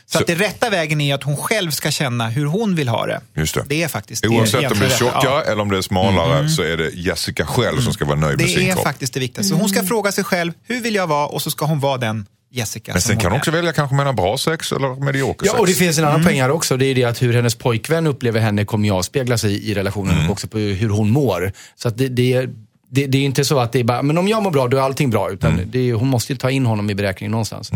Så, Så- att det rätta vägen är att hon själv ska känna hur hon vill ha det. Just det. Det är faktiskt det Oavsett om det är tjockare Ja. eller om det är smalare så är det Jessica själv som ska vara nöjd med sin Det är kropp. faktiskt det viktigaste. Så hon ska fråga sig själv, hur vill jag vara? Och så ska hon vara den Jessica Men sen kan hon också välja kanske mellan bra sex eller medioker Ja, sex. och det finns en Mm. annan poäng här också. Det är det att hur hennes pojkvän upplever henne kommer jag spegla sig i relationen Mm. och också på hur hon mår. Så att det, det, det, det är inte så att det är bara, men om jag mår bra då är allting bra. Utan det är, hon måste ju ta in honom i beräkningen någonstans.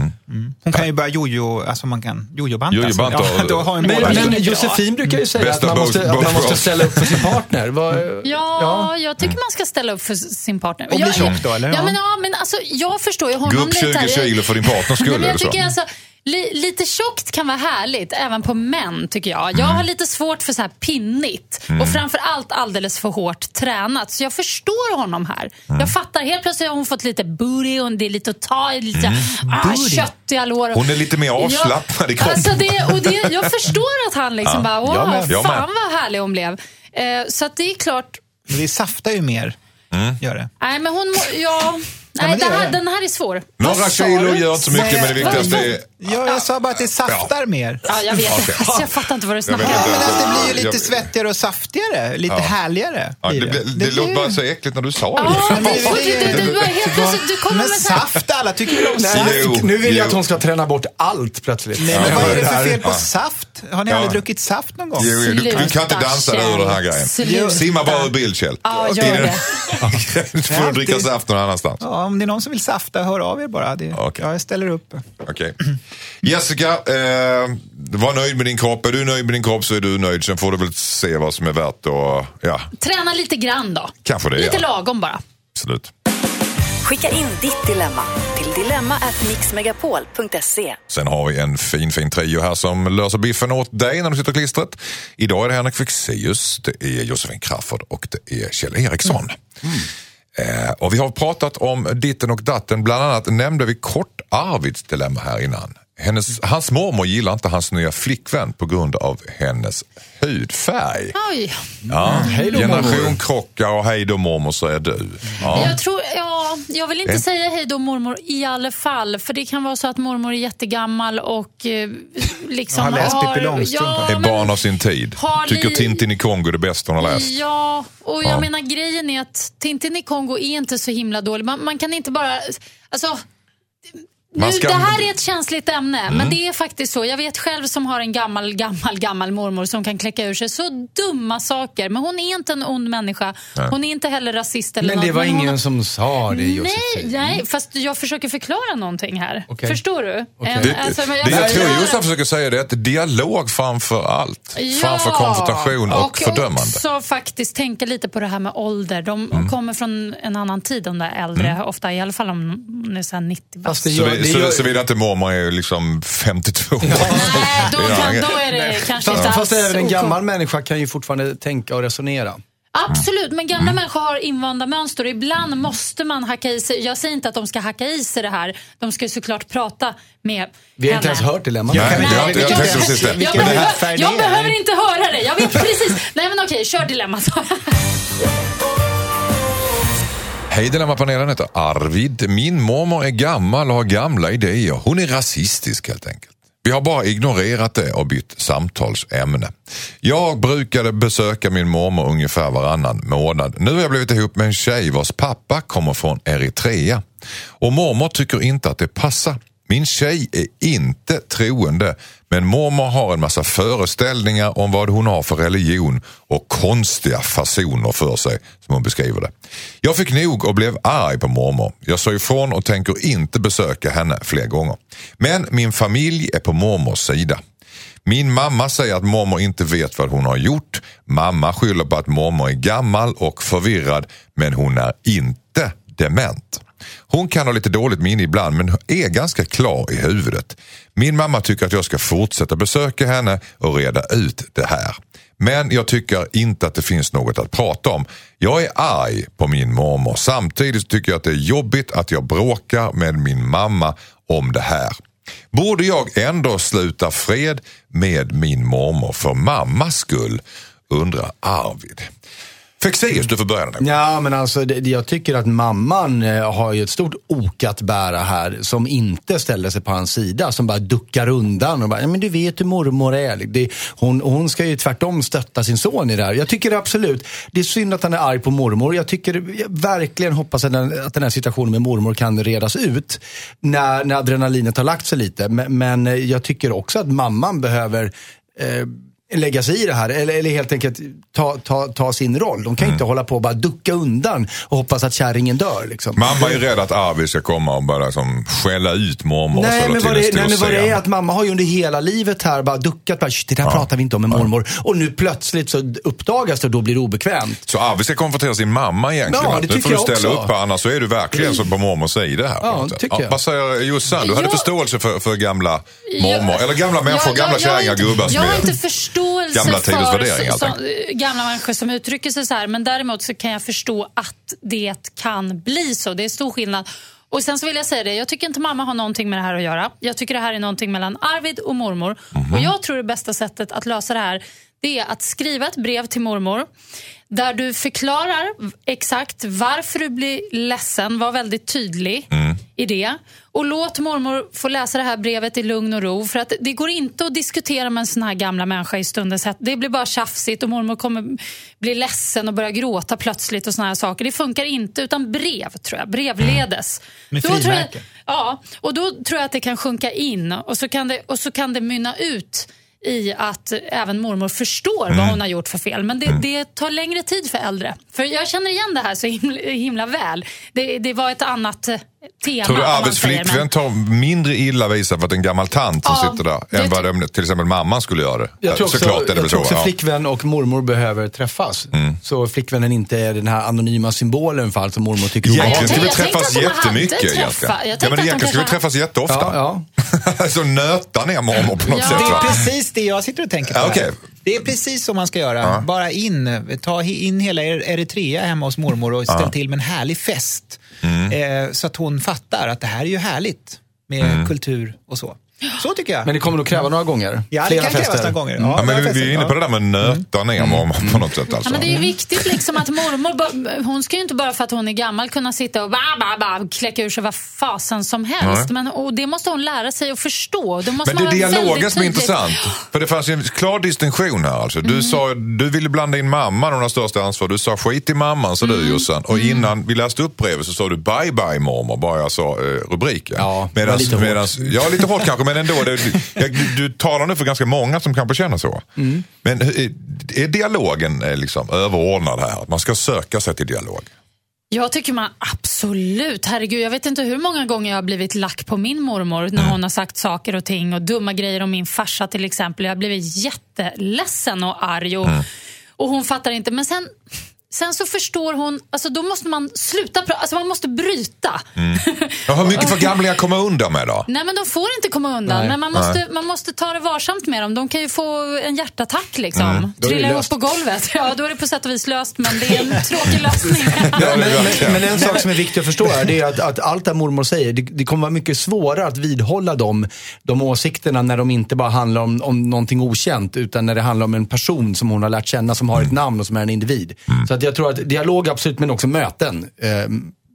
Hon kan ju börja jojo, alltså man kan jojobanta. Alltså. <laughs> då har en Men, men Josefin brukar ju säga att man, måste, both- att man both måste ställa upp för sin partner. <laughs> Vad- Ja, jag tycker man ska ställa upp för sin partner. Och bli jag, tjock då, eller? Ja, Ja. men, ja, men alltså, jag förstår ju honom Gå upp lite 20 här. kilo för din partners skull, jag tycker alltså, li, Lite tjockt kan vara härligt, även på män tycker jag. Jag har lite svårt för så här pinnigt och framför allt alldeles för hårt tränat. Så jag förstår honom här. Jag fattar, helt plötsligt har hon fått lite booty och det är lite att ta i, lite ah, köttiga lår. Hon är lite mer avslappnad i kroppen. Alltså det, och det, jag förstår att han liksom bara, wow, jag med, jag fan med. vad härlig hon blev. Eh, så att det är klart, Men det saftar ju mer. Mm. Gör det. nej men hon, ja, nej, det det här, det. den här är svår. Några kilo gör inte så mycket, men det viktigaste är... Ja, jag sa bara att det saftar mer. Ja, jag vet. Okej. Alltså, jag fattar inte vad du snackar om. Men alltså, det blir ju Jag- lite svettigare och saftigare. Lite Ja. härligare. Ja, det, blir det, det, låter bara så äckligt när du sa det. Ja, Men det- och du, du, du, du, har helt plötsligt, du kommer Men med så här, saft, alla tycker väl om saft? Nu vill jag att hon ska träna bort allt plötsligt. Nej, men Ja, vad är det för fel på saft? Har ni Ja. aldrig druckit saft någon gång? Jo, du, kan inte dansa dig ur den här grejen. Simma bara ur bild, Kjell. Ja, I gör det. <laughs> Du får Ja, dricka det- saft någon annanstans. Om det är någon som vill safta, hör av er bara. Det, ja, jag ställer upp. Okej. Jessica, eh, var nöjd med din kropp. Är du nöjd med din kropp så är du nöjd. Sen får du väl se vad som är värt att, ja, Träna lite grann då. Kanske det, Lite ja. lagom bara. absolut. Skicka in ditt dilemma till dilemma@mixmegapol.se. Sen har vi en fin, fin trio här som löser biffen åt dig när du sitter klistret. Idag är det Henrik Fexeus, det är Josefin Crafoord och det är Kjell Eriksson. Eh, och vi har pratat om ditten och datten. Bland annat nämnde vi kort Arvids dilemma här innan. Hennes, hans mormor gillar inte hans nya flickvän på grund av hennes hudfärg. Oj. Ja. Hej då, Generation mormor. krockar och hej då mormor så är du. Ja. Jag, tror, ja, jag vill inte Eh. säga hej då mormor i alla fall. För det kan vara så att mormor är jättegammal och eh, liksom Har läst Pippi Långstrump. ja, Är men- barn av sin tid. Har Tycker li- Tintin i Kongo är det bästa hon har läst. Ja, och jag Ja. menar grejen är att Tintin i Kongo är inte så himla dålig. Man, man kan inte bara... Alltså, nu, Man ska- Det här är ett känsligt ämne, men det är faktiskt så. Jag vet själv som har en gammal, gammal, gammal mormor som kan kläcka ur sig så dumma saker. Men hon är inte en ond människa. Hon är inte heller rasist eller Men det något. var hon- ingen som sa det, Nej, Josefin. nej, fast jag försöker förklara någonting här. Okej. Förstår du? Okej. En- Det, alltså, men det jag jag- tror Josef försöker säga det är att dialog framför allt. Ja, Framför konfrontation och, fördömande. också faktiskt tänka lite på det här med ålder. De Mm. kommer från en annan tid, de där äldre. Ofta, i alla fall om de är så här 90 Fast bast. Så, gör, såvida inte mormor är liksom 52 år. <laughs> Nej, då, Ja, kan, ja. då är det kanske fast, inte fast även en gammal människa kan ju fortfarande tänka och resonera. Absolut, men Mm. gamla människor har invanda mönster och ibland måste man hacka i sig. Jag säger inte att de ska hacka i sig det här. De ska ju såklart prata med Vi har inte henne. ens hört dilemmat. Inte- jag precis det. Jag, Vilken behöver, jag behöver inte höra det. Jag vet precis. Nej men okej, kör dilemmat. <laughs> Hej Dilemmapanelen heter Arvid. Min mormor är gammal och har gamla idéer. Hon är rasistisk helt enkelt. Vi har bara ignorerat det och bytt samtalsämne. Jag brukade besöka min mormor ungefär varannan månad. Nu har jag blivit ihop med en tjej vars pappa kommer från Eritrea. Och mormor tycker inte att det passar. Min tjej är inte troende men mormor har en massa föreställningar om vad hon har för religion och konstiga fasoner för sig som hon beskriver det. Jag fick nog och blev arg på mormor. Jag sa ifrån och tänker inte besöka henne fler gånger. Men min familj är på mormors sida. Min mamma säger att mormor inte vet vad hon har gjort. Mamma skyller på att mormor är gammal och förvirrad men hon är inte dement. Hon kan ha lite dåligt minne ibland men är ganska klar i huvudet. Min mamma tycker att jag ska fortsätta besöka henne och reda ut det här. Men jag tycker inte att det finns något att prata om. Jag är arg på min mormor. Samtidigt tycker jag att det är jobbigt att jag bråkar med min mamma om det här. Borde jag ändå sluta fred med min mormor för mammas skull? Undrar Arvid. Fexeus, du får börja. Ja, men alltså det, jag tycker att mamman eh, har ju ett stort ok att bära här som inte ställer sig på hans sida. Som bara duckar undan och bara, ja men du vet hur mormor är. Liksom. Det, hon, hon ska ju tvärtom stötta sin son i det här. Jag tycker absolut, det är synd att han är arg på mormor. Jag tycker jag verkligen hoppas att den, att den här situationen med mormor kan redas ut. När, när adrenalinet har lagt sig lite. Men, men eh, jag tycker också att mamman behöver eh, lägga sig i det här. Eller, eller helt enkelt ta, ta, ta sin roll. De kan Mm. inte hålla på och bara ducka undan och hoppas att kärringen dör. Liksom. Mamma är rädd att Arvid ska komma och börja som, skälla ut mormor och Nej ställa men, till vad det, nej men vad det är att mamma har ju under hela livet här bara duckat. Bara, "Shit, det där pratar vi inte om med mormor. Och nu plötsligt så uppdagas det och då blir det obekvämt. Så Arvid ska konfrontera sin mamma egentligen? Ja, det nu får du ställa också. upp här, annars så är du verkligen så på mormors sida här. Ja, jag. Vad säger Jossan? Du hade Jag- förståelse för, för gamla mormor, eller gamla människor, gamla kärringar, gubbar som Jag har inte förståelse Gamla för så, gamla människor som uttrycker sig så här. Men däremot så kan jag förstå att det kan bli så. Det är stor skillnad. Och sen så vill jag säga det, jag tycker inte mamma har någonting med det här att göra. Jag tycker det här är någonting mellan Arvid och mormor. Mhm. Och jag tror det bästa sättet att lösa det här det är att skriva ett brev till mormor där du förklarar exakt varför du blir ledsen, var väldigt tydlig Mm. i det. Och låt mormor få läsa det här brevet i lugn och ro. För att det går inte att diskutera med en sån här gamla människa i stundens hett. Det blir bara tjafsigt och mormor kommer bli ledsen och börja gråta plötsligt och såna här saker. Det funkar inte utan brev, tror jag. Brevledes. Med Då tror jag, frimärke. ja, och då tror jag att det kan sjunka in och så kan det, och så kan det mynna ut i att även mormor förstår Mm. vad hon har gjort för fel. Men det, det tar längre tid för äldre. För jag känner igen det här så himla, himla väl. Det, det var ett annat tema. Tror du om Arvids flickvän men- tar mindre illa vid sig för att en gammal tant som Ja, sitter där det än vad de, till exempel mamman skulle göra det? Jag tror också, Såklart är det jag väl tror så. också ja. flickvän och mormor behöver träffas. Så flickvännen inte är den här anonyma symbolen för allt som mormor tycker Egentligen jag vi tänkte- jag träffas jättemycket. träffa- Egentligen. jag Ja, men egentligen ska vi träffas jätteofta. Ja, <laughs> så nöta ner mormor på något Ja. sätt. Det är Va? precis det jag sitter och tänker på. Ja, okej. Det är precis så man ska göra. Bara in, ta in hela Eritrea hemma hos mormor och ställ till med en härlig fest. Mm. Eh, så att hon fattar att det här är ju härligt med Mm. kultur och så. Så tycker jag. Men det kommer nog kräva några gånger. ja, det kan krävas fester. några gånger. Ja, det men vi, vi är inne på det där med nöta ner mormor på något sätt. Ja, Alltså. men det är viktigt liksom att mormor, hon ska ju inte bara för att hon är gammal kunna sitta och ba, ba, ba, kläcka ur sig vad fasen som helst. Men, och det måste hon lära sig att förstå. Det måste Men det är dialogen som är intressant. För det fanns ju en klar distinktion här. Alltså. Mm. Du, sa, du ville blanda in mamman, hon har största ansvar. Du sa skit i mamman, sa Mm. du Jossan. Och innan vi läste upp brevet så sa du bye bye mormor, bara jag sa eh, rubriken. Ja, medans, lite hårt. medans, Ja, lite hårt kanske, men ändå. Det, jag, du, du talar nu för ganska många som kanske känner så. Mm. Men är, är dialogen eh, liksom överordnad här? Att man ska söka sig till dialog? Jag tycker man absolut, herregud jag vet inte hur många gånger jag har blivit lack på min mormor när hon har sagt saker och ting och dumma grejer om min farsa till exempel. Jag har blivit jätteledsen och arg och, och hon fattar inte. Men sen, sen så förstår hon, alltså då måste man sluta prata, alltså man måste bryta. Ja, hur mycket får <laughs> gamlingar komma undan med då? Nej men de får inte komma undan, Nej. men man måste, man måste ta det varsamt med dem. De kan ju få en hjärtattack liksom. Det Trilla ihop på golvet. Ja, då är det på sätt och vis löst men det är en <laughs> tråkig lösning. Ja, men, men, men en sak som är viktig att förstå är, det är att, att allt det mormor säger, det, det kommer vara mycket svårare att vidhålla de, de åsikterna när de inte bara handlar om, om någonting okänt, utan när det handlar om en person som hon har lärt känna, som har ett namn och som är en individ. Så att jag tror att dialog absolut, men också möten, eh,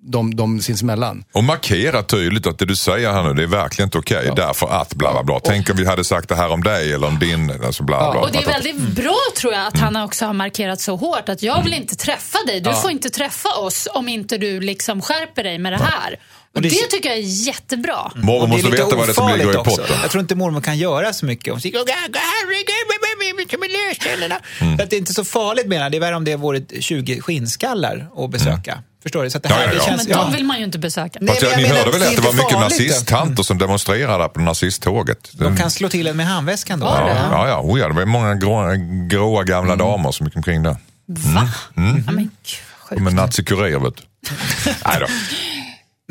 de, de sinsemellan. Och markera tydligt att det du säger här nu, det är verkligen inte okej. Därför att bla bla bla. Tänk om vi hade sagt det här om dig eller om din. Alltså bla, bla, Och det är väldigt bra tror jag att han också har markerat så hårt att jag vill inte träffa dig. Du får inte träffa oss om inte du liksom skärper dig med det här. Och det, det- tycker jag är jättebra. Mormor det är måste veta vad det är som ligger i potten. Jag tror inte mormor kan göra så mycket. Hon säger "Åh, herregud, som är lösställena." Mm. Så att det är inte så farligt menar. Det är värre om det vore 20 skinnskallar att besöka. Förstår du? Så att det här Ja, ja, det ja. känns... Men ja. de vill man ju inte besöka. Nej, jag ni hörde väl är att det var mycket nazisttanter som demonstrerade på nazisttåget? De kan slå till en med handväskan då. Ja, ja, ja, oh, ja, det var många grå, gråa gamla Mm. damer som gick omkring där. Va? Ja, men gud, sjukt. Med nazikurer vet du. <laughs> Nej då.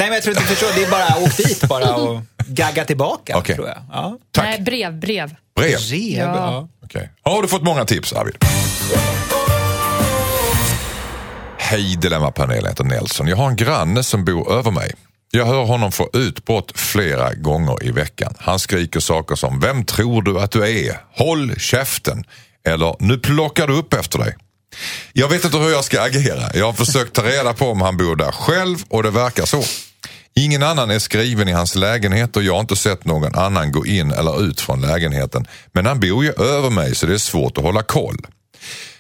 Nej, men jag tror inte du förstår. Det är bara åk dit bara och gagga tillbaka, Okej. tror jag. Ja. Tack. Nej, brev, brev. Brev. Rev, Ja. ja. Okej. Har du fått många tips Arvid? Hej Dilemmapanelen, jag heter Nelson. Jag har en granne som bor över mig. Jag hör honom få utbrott flera gånger i veckan. Han skriker saker som “Vem tror du att du är? Håll käften!” eller “Nu plockar du upp efter dig”. Jag vet inte hur jag ska agera. Jag har försökt ta reda på om han bor där själv och det verkar så. Ingen annan är skriven i hans lägenhet och jag har inte sett någon annan gå in eller ut från lägenheten. Men han bor ju över mig så det är svårt att hålla koll.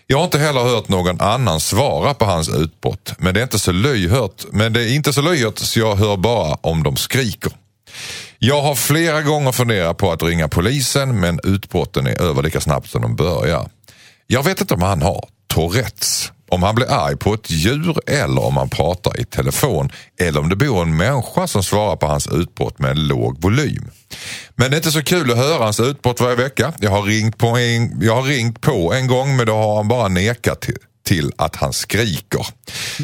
Jag har inte heller hört någon annan svara på hans utbrott. Men det är inte så löjhört men det är inte så löjhört så jag hör bara om de skriker. Jag har flera gånger funderat på att ringa polisen men utbrotten är över lika snabbt som de börjar. Jag vet inte om han har Tourettes, om han blir arg på ett djur eller om han pratar i telefon eller om det bor en människa som svarar på hans utbrott med en låg volym. Men det är inte så kul att höra hans utbrott varje vecka. Jag har ringt på en, jag har ringt på en gång men då har han bara nekat till, till att han skriker.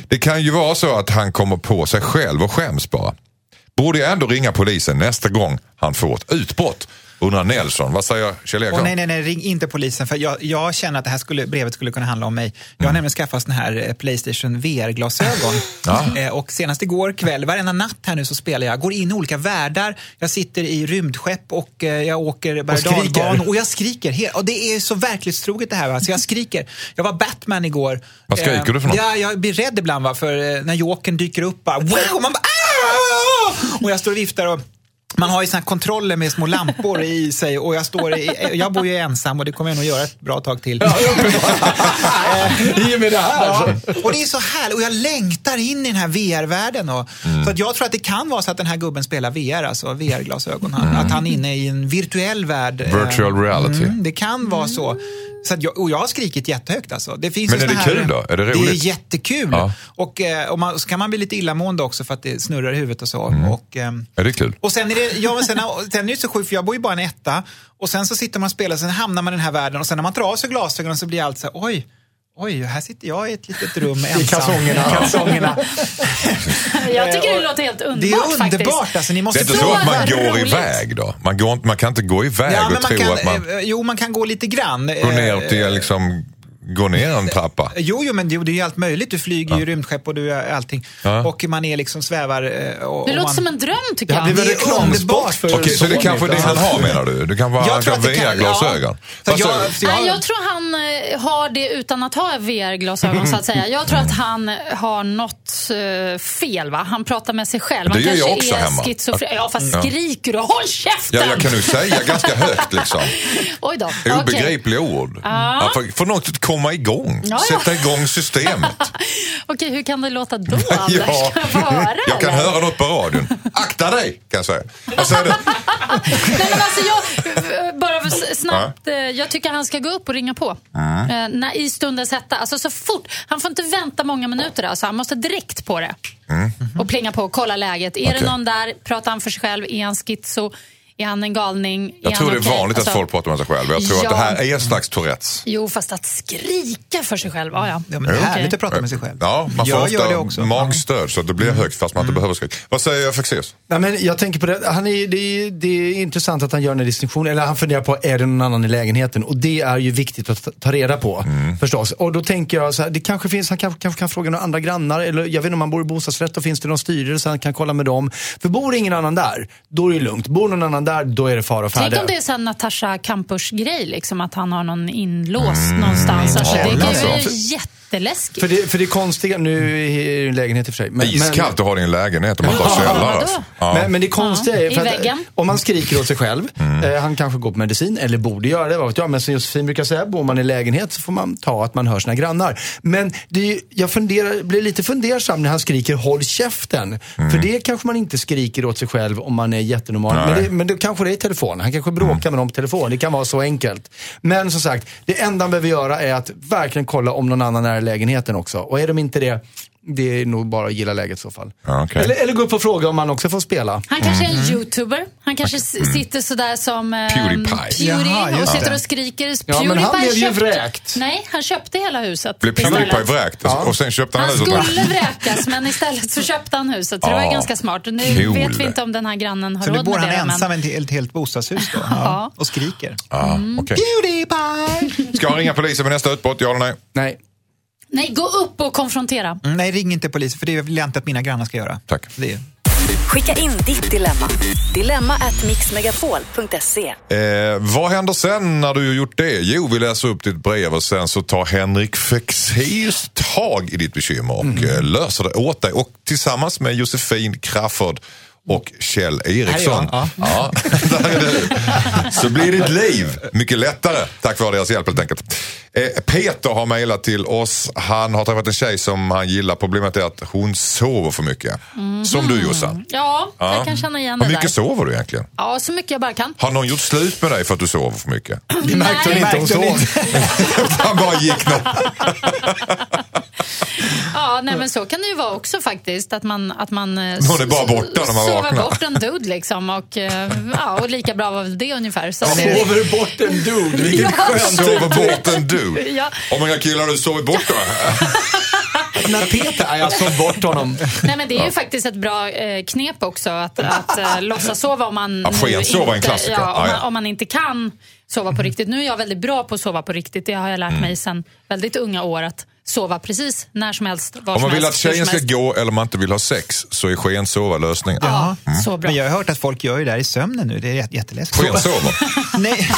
Det kan ju vara så att han kommer på sig själv och skäms bara. Borde jag ändå ringa polisen nästa gång han får ett utbrott? Undrar Nelson. Vad säger Kjell Eriksson? Åh, nej, nej, nej, ring inte polisen. För jag, jag känner att det här skulle, brevet skulle kunna handla om mig. Jag Mm. har nämligen skaffat såna här eh, Playstation VR-glasögon. Ja. Eh, och senast igår kväll, varenda natt här nu så spelar jag. Går in i olika världar. Jag sitter i rymdskepp och eh, jag åker berg och. Och jag skriker. Och det är så verklighetstroget det här. Va? Så jag skriker. Jag var Batman igår. Vad skriker Eh, du för något? Ja, jag blir rädd ibland va? för när Jokern dyker upp. Bara, wow! Man bara, "Ah!" och jag står och viftar och man har ju såna kontroller med små lampor i sig och jag, står i, jag bor ju ensam och det kommer jag nog göra ett bra tag till. <laughs> I och med det här. Ja, så- och det är så härligt och jag längtar in i den här VR-världen. Och, Mm. Så att jag tror att det kan vara så att den här gubben spelar VR, alltså VR-glasögon. Han- Att han är inne i en virtuell värld. eh, Mm. Virtual reality. Mm, det kan vara så. Så jag, och jag har skrikit jättehögt alltså. Det finns Men är det här, kul då? Är det Det är roligt? jättekul. Ja. Och, eh, och man, så kan man bli lite illamående också för att det snurrar i huvudet och så. Mm. Och, ehm, Är det kul? och sen är det, ja, men sen, sen är det så sjukt, för jag bor ju bara en etta. Och sen så sitter man och spelar, sen hamnar man i den här världen och sen när man tar av sig glasögonen så blir allt så här, oj, oj, här sitter jag i ett litet rum <laughs> ensam. kalsongerna. I kalsongerna. <laughs> Jag tycker det låter helt Det är underbart underbart, faktiskt. alltså, ni Det måste är inte så att man går roligt. iväg då? Man, går, man kan inte gå iväg Ja, men och man tro kan, att man eh, jo, man kan gå lite grann. går ner till liksom, går ner en trappa. Jo, jo, men det, det är ju allt möjligt. Du flyger ju rymdskepp och du är allting. Ja. Och man är liksom svävar. eh, Och, Det och låter man, som en dröm tycker Det jag. väl Det är reklamspot för Okej, så det är kanske det han har menar du? Du kan vara det VR-glasögon. ja. Jag- jag- Nej, jag tror han eh, har det utan att ha VR-glasögon så att säga. Jag tror att han har något fel. Va? Han pratar med sig själv. Han Det gör jag också hemma. schizofren. Ja, fast Ja. skriker du? Håll käften! Ja, jag kan nog säga ganska högt liksom. <laughs> Oj då. Obegripliga ord. Ja, för, för något att komma igång. Ja, ja. Sätta igång systemet. <laughs> Okej, hur kan det låta då, <laughs> Anders? Ja. Kan jag höra? Jag kan eller? höra något på radion. Akta dig, kan jag säga. Säger du? Nej, men alltså jag, bara snabbt, eh, jag tycker han ska gå upp och ringa på. Eh, när, I stundens hetta. Alltså så fort. Han får inte vänta många minuter. Alltså. Han måste direkt på det. Och plinga på och kolla läget. Är Mm. Okej. det någon där? Pratar han för sig själv? Är han schizo? Är han en galning? Jag är tror det är vanligt att Alltså, folk pratar med sig själv. Jag tror ja. att det här är en slags Tourettes. Jo, fast att skrika för sig själv. Ja, ja. Ja, men det är härligt att prata med sig själv. Ja, man får jag gör det ofta också. magstöd så att det blir högt fast man inte behöver skrika. Vad säger jag Fexeus? Nej, men jag tänker på det. Han är, det, är, det är intressant att han gör den här distinktionen. Eller han funderar på, är det någon annan i lägenheten? Och det är ju viktigt att ta- reda på. Förstås. Och då tänker jag så här, det kanske finns, han kanske, kanske kan fråga några andra grannar. Eller jag vet inte om han bor i bostadsrätt, då finns det någon styrelse han kan kolla med dem. För bor ingen annan där, då är det lugnt. Bor någon annan där, då är det fara och Tänk färde. om det är en Natasha Kampusch-grej, liksom, att han har någon inlåst någonstans. Alltså, det kan ju vara alltså. Jätteläskigt. För det, för det konstiga, nu är det en lägenhet i och för sig. Men, Iskallt att ha det i en lägenhet om man inte har källare. Alltså. Ja. Men, men det konstiga är, för att, om man skriker åt sig själv, eh, han kanske går på medicin, eller borde göra det, vad vet jag. Men som Josefin brukar säga, bor man i lägenhet så får man ta att man hör sina grannar. Men det jag funderar, blir lite fundersam när han skriker håll käften. För det kanske man inte skriker åt sig själv om man är jättenormal. Men, Nej. det, men det kanske det är i telefon. Han kanske bråkar med dem på telefon. Det kan vara så enkelt. Men som sagt, det enda han behöver göra är att verkligen kolla om någon annan är i lägenheten också. Och är de inte det, det är nog bara att gilla läget i så fall. Ja, okej. Eller, eller gå upp och fråga om han också får spela. Han kanske är en youtuber. Han kanske s- sitter sådär som eh, Pewdiepie. Pewdie Jaha, och sitter det. och skriker. Ja, men han Pewdiepie blev ju vräkt. Nej, han köpte hela huset Blev. Pewdiepie vräkt och sen köpte han Han huset. skulle vräkas, men istället så köpte han huset. Så det var Ja. ganska smart. Nu Cool. vet vi inte om den här grannen har Så nu råd bor med han det. ensam Men... i ett helt bostadshus då? <laughs> Ja. Och skriker. Ja, okej. Pewdiepie! Ska han ringa polisen med nästa utbrott, ja eller nej? Nej. Nej, gå upp och konfrontera. Mm, nej, ring inte polisen för det vill jag inte att mina grannar ska göra. Tack. Det är... Skicka in ditt dilemma. Dilemma at mixmegapol.se. Eh, vad händer sen när du har gjort det? Jo, vi läser upp ditt brev och sen så tar Henrik Fexeus tag i ditt bekymmer och eh, löser det åt dig. Och tillsammans med Josefin Crafoord och Kjell Eriksson. Ja, <laughs> du. Så blir ditt liv mycket lättare tack vare deras hjälp helt enkelt. Eh, Peter har mejlat till oss. Han har träffat en tjej som han gillar. Problemet är att hon sover för mycket. Som du Jossan. Ja, jag kan känna igen Hur det mycket där. sover du egentligen? Ja, så mycket jag bara kan. Har någon gjort slut med dig för att du sover för mycket? <clears throat> Det märkte hon Nej. inte, hon sov. <laughs> Han bara gick ner. <laughs> Ja, nej, men så kan det ju vara också faktiskt. Att man, att man eh, Någon är bara borta när man sover vaknar. bort en dude liksom. Och, eh, ja, och lika bra var väl det ungefär. Så, Sover bort en dude, vilket Ja. skönt Sover bort en du. Ja. Hur många killar har du sovit bort då? <laughs> När Peter, ja, jag sov bort honom. Nej, men det är ju faktiskt ett bra eh, knep också att, att eh, låtsas sova om man, Ja, nu skensova är en inte, klassiker. ja, om, Ja, ja. man, om man inte kan sova på riktigt. Nu är jag väldigt bra på att sova på riktigt. Det har jag Mm. lärt mig sedan väldigt unga år. Att sova precis när som helst, var Om man vill att helst, hur tjejen ska gå eller man inte vill ha sex så är skensova lösningen. Ja, så bra. Men jag har hört att folk gör det här i sömnen nu. Det är jät- jätteläskigt. Skensover? <laughs> Nej.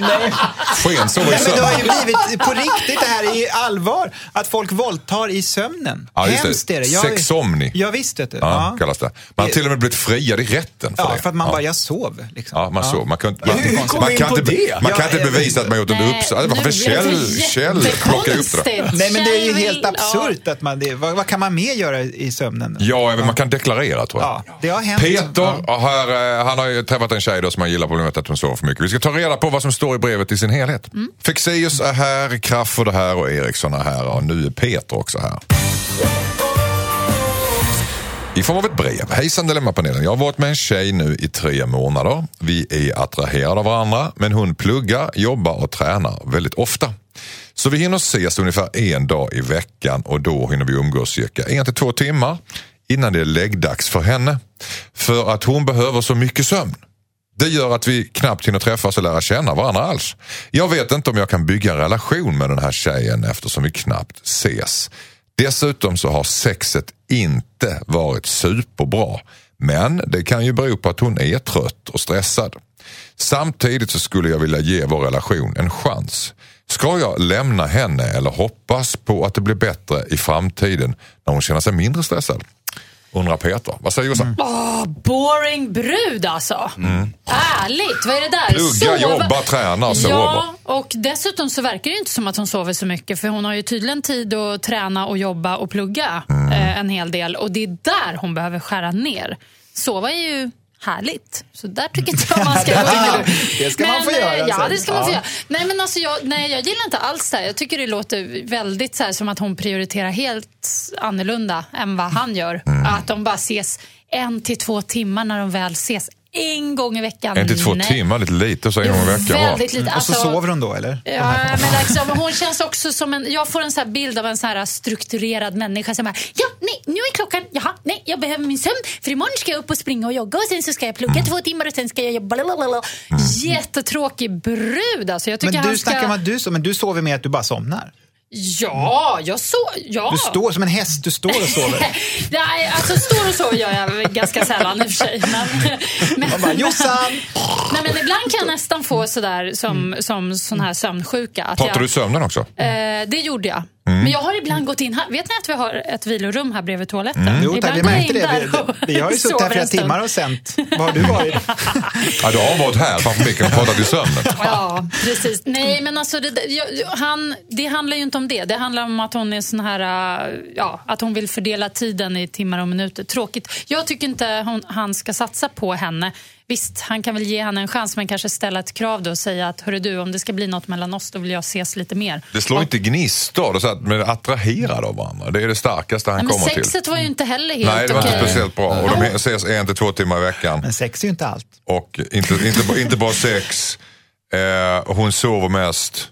Nej. Skensova i Nej, men det har ju blivit på riktigt det här i allvar. Att folk våldtar i sömnen. Ja, just det. Hemskt är det. Jag- Sexsomni. Ja, visst vet du. Ja, kallas det. Man har till och med blivit friad i rätten för Ja, det. för att man ja. bara, jag sov. Liksom. Ja, man sov. Man kan inte, man, Hur kom man in kan på inte, det? man kan Ja, inte jag bevisa att man gjort en uppsats. Varför nu blev Kjell, det Kjell plockar upp det? Nej, men det är ju helt absurt. Att man, det, vad, vad kan man mer göra i sömnen? Ja, men man kan deklarera tror jag. Ja, det har hänt. Peter, här, eh, han har ju träffat en tjej då som han gillar problemet att hon sover för mycket. Vi ska ta reda på vad som står i brevet i sin helhet. Fexeus är här, Crafoord är här och Eriksson är här och nu är Peter också här. I form av ett brev. Hejsan Dilemmapanelen. Jag har varit med en tjej nu i tre månader. Vi är attraherade av varandra men hon pluggar, jobbar och tränar väldigt ofta. Så vi hinner ses ungefär en dag i veckan och då hinner vi umgås cirka en till två timmar innan det är läggdags för henne. För att hon behöver så mycket sömn. Det gör att vi knappt hinner träffas och lära känna varandra alls. Jag vet inte om jag kan bygga en relation med den här tjejen eftersom vi knappt ses. Dessutom så har sexet inte varit superbra. Men det kan ju bero på att hon är trött och stressad. Samtidigt så skulle jag vilja ge vår relation en chans. Ska jag lämna henne eller hoppas på att det blir bättre i framtiden när hon känner sig mindre stressad? Undrar Peter. Vad säger Jossan? Åh, boring brud alltså. Ärligt, vad är det där? Mm. Plugga, jobba, träna, sover. Ja, och dessutom så verkar det ju inte som att hon sover så mycket för hon har ju tydligen tid att träna och jobba och plugga Mm. eh, en hel del och det är där hon behöver skära ner. Sova är ju härligt. Så där tycker inte jag man ska <laughs> gå Det ska man få göra Ja, sen. det ska man få Ja. göra. Nej, men alltså jag, nej, jag gillar inte alls det här. Jag tycker det låter väldigt så här, som att hon prioriterar helt annorlunda än vad han gör. Mm. Att de bara ses en till två timmar när de väl ses. En gång i veckan. En till två Nej. timmar, lite lite så en gång i veckan. Väldigt lite. Och så Alltså, sover hon då, eller? Ja, men liksom, hon känns också som en... Jag får en så här bild av en så här strukturerad människa som bara, ja, nej, nu är klockan, jaha, nej, jag behöver min sömn för imorgon ska jag upp och springa och jogga och sen så ska jag plugga två timmar och sen ska jag jobba. blablabla." Jättetråkig brud alltså. Jag tycker Men han du ska... snackar om att du sover, men du sover med att du bara somnar. Ja, jag så... Ja. Du står som en häst, du står och sover. <laughs> Nej, alltså står och sover gör jag ganska sällan i och för sig. Men, men, Man bara, Jossan! nej, men ibland kan jag nästan få sådär som, som sån här sömnsjuka. Att Pratar jag, du sömnen också? Eh, det gjorde jag. Mm. Men jag har ibland gått in här. Vet ni att vi har ett vilorum här bredvid toaletten? Mm. Jo, tack, vi märkte det. Vi, vi har ju <laughs> suttit här flera timmar och sänt. Var har du varit? <laughs> Ja, du har varit här framför micken och pratat i sömnen. <laughs> Ja, precis. Nej, men alltså det, jag, han, det handlar ju inte om det. Det handlar om att hon är sån här, äh, ja, att hon vill fördela tiden i timmar och minuter. Tråkigt. Jag tycker inte hon, han ska satsa på henne. Visst, han kan väl ge henne en chans, men kanske ställa ett krav då och säga att hörru du, om det ska bli något mellan oss, då vill jag ses lite mer. Det slår inte gnistor, så att man är attraherad av varandra. Det är det starkaste han Nej, men kommer till. sexet var ju inte heller helt Nej, det var inte okej. speciellt bra. Och de ses en till två timmar i veckan. Men sex är ju inte allt. Och inte, inte, bara- inte bara sex. Eh, hon sover mest.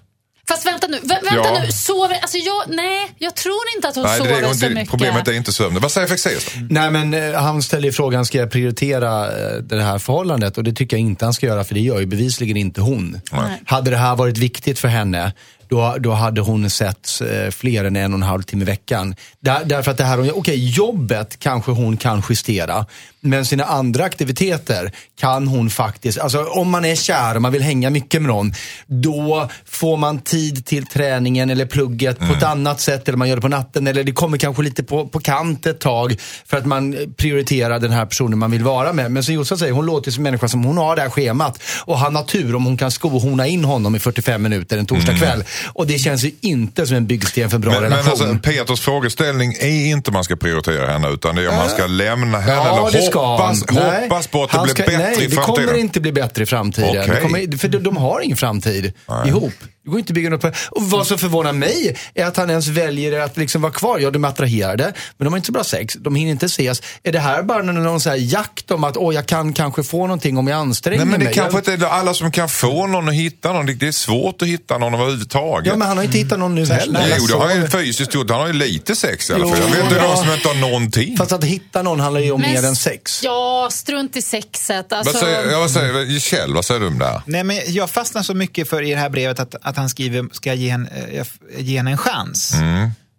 Fast vänta nu, vä vänta Ja. nu, sover, alltså jag, nej, jag tror inte att hon Nej, det, sover är- så det, mycket. problemet är inte sömnen. Vad säger Fexeus? Nej men eh, han ställer ju frågan, ska jag prioritera eh, det här förhållandet? Och det tycker jag inte han ska göra, för det gör ju bevisligen inte hon. Nej. Hade det här varit viktigt för henne, då, då hade hon sett eh, fler än en och en halv timme i veckan. Där, därför att det här, okej jobbet kanske hon kan justera. Men sina andra aktiviteter kan hon faktiskt, alltså om man är kär och man vill hänga mycket med någon, då får man tid till träningen eller plugget på ett annat sätt eller man gör det på natten eller det kommer kanske lite på, på kant ett tag för att man prioriterar den här personen man vill vara med. Men som Jossan säger, hon låter som en människa som hon har det här schemat och han har tur om hon kan skohorna in honom i 45 minuter en torsdagkväll. Och det känns ju inte som en byggsten för en bra Men, men relation. alltså, Peters frågeställning är inte man ska prioritera henne utan det är om man ska lämna henne Ja, eller ska hoppas, han. Nej, hoppas på att det blir bättre nej, i det framtiden. kommer inte bli bättre i framtiden. Det kommer, för de, de har ingen framtid ihop. Det går inte att bygga något på Och vad som förvånar mig är att han ens väljer att liksom vara kvar. Ja, de är attraherade, men de har inte så bra sex. De hinner inte ses. Är det här bara någon så här jakt om att åh, jag kan kanske få någonting om jag anstränger Nej, men det mig? kanske jag, inte är alla som kan få någon att hitta någon. Det- är svårt att hitta någon överhuvudtaget. ja, men han har inte hittat någon nu heller. Jo, det har han ju Så- fysiskt gjort. Han har ju lite sex i alla fall. Jo, Jag vet inte ja. de som inte har någonting. Fast att hitta någon handlar ju om Men mer än sex. Ja, strunt i sexet. Alltså, Vad säger, ja, vad säger, Kjell, vad säger du om det här? Nej, men jag fastnar så mycket för i det här brevet att, att han skriver ska ge, en, eh, ge henne en chans.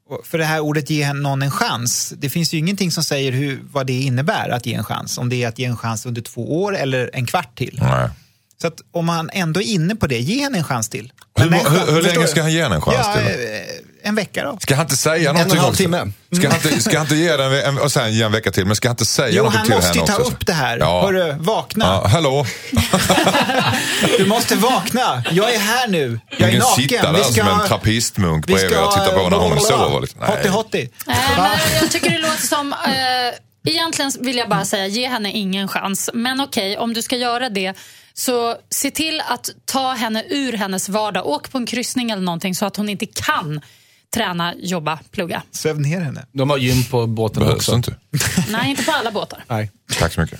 Och för det här ordet ge henne någon en chans, det finns ju ingenting som säger hur, vad det innebär att ge en chans. Om det är att ge en chans under två år eller en kvart till. Nej. Så att om han ändå är inne på det, ge henne en chans till. Hur, hur, hur länge ska han ge henne en chans ja, till? Eh, En vecka då. Ska han inte säga och en någonting halv också? timme. Ska han inte, ska han inte ge den en, och sen ge en vecka till, men ska han inte säga Jo, någonting han till måste ju henne ta också? upp det här. Ja. Hörru, vakna. Ja, hallå? <laughs> Du måste vakna. Jag är här nu. Jag är Ingen naken. sitta där som en trappistmunk vi bredvid och titta på när hon sover. Lite. Hotti hotti. Nej, men jag tycker det låter som... Eh, egentligen vill jag bara säga, ge henne ingen chans. Men okej, om du ska göra det, så se till att ta henne ur hennes vardag. Åk på en kryssning eller någonting så att hon inte kan träna, jobba, plugga. Söv ner henne. De har gym på båten Behövs också. inte. <laughs> Nej, inte på alla båtar. Nej. Tack så mycket.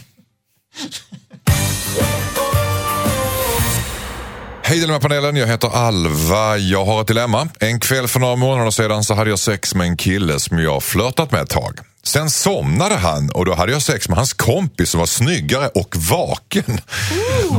Hej Dilemma-panelen, jag heter Alva. Jag har ett dilemma. En kväll för några månader sedan så hade jag sex med en kille som jag flörtat med ett tag. Sen somnade han och då hade jag sex med hans kompis som var snyggare och vaken.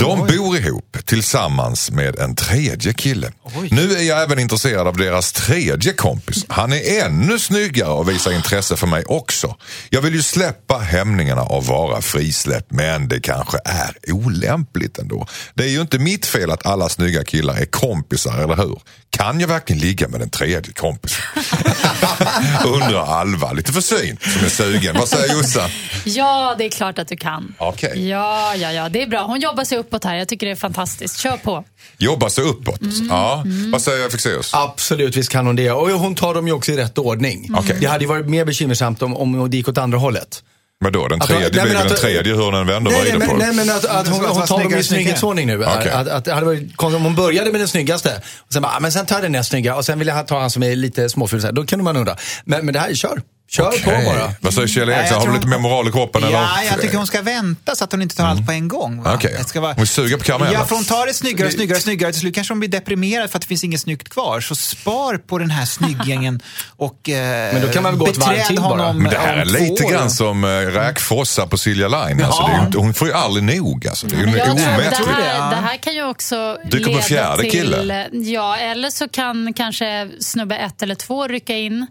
De bor ihop tillsammans med en tredje kille. Nu är jag även intresserad av deras tredje kompis. Han är ännu snyggare och visar intresse för mig också. Jag vill ju släppa hämningarna av vara frisläpp men det kanske är olämpligt ändå. Det är ju inte mitt fel att alla snygga killar är kompisar, eller hur? Kan jag verkligen ligga med den tredje kompisen? <laughs> Undrar Alva, lite försynt som är sugen. Vad säger Jossan? Ja, det är klart att du kan. Okej. Ja, ja, ja, det är bra. Hon jobbar sig uppåt här. Jag tycker det är fantastiskt. Kör på. Jobba sig uppåt. Ja. Vad säger Fexeus? Absolut, visst kan hon det. Och hon tar dem ju också i rätt ordning. Okej. Det hade ju varit mer bekymmersamt om, om det gick åt andra hållet. Men då, den Att- tredje nej, blir men väl den att- tredje hur den vänder och Nej, nej, vrider på nej, men att, att hon, hon tar dem i snygghetsordning nu. Okej. Att, att, det hade varit konstigt om hon började med den snyggaste. Och sen bara, ah, men sen tar jag den näst snygga och sen vill jag ta han som är lite småful. Då kan man undra. Men, men det här, kör. Kör Okej. på bara. Vad säger Kjell Eriksson? jag Har du tror lite hon- mer moral i kroppen? eller? Ja, jag tycker hon ska vänta så att hon inte tar allt på en gång. Va? Okej. Det ska vara... Hon suger på karamellen. Ja, för hon tar det snyggare och snyggare och snyggare. Till slut kanske hon blir deprimerad för att det finns inget snyggt kvar. Så spar på den här snygggängen <laughs> och eh, Men då kan man väl gå ett varv till bara. Men det här är om två lite grann som äh, räkfrossar på Silja Line. Alltså, det är ju inte, hon får ju aldrig nog. Alltså. Det är ju att det omätligt. här, det här kan ju också Dyker leda fjärde till... kille. Ja, eller så kan kanske snubbe ett eller två rycka in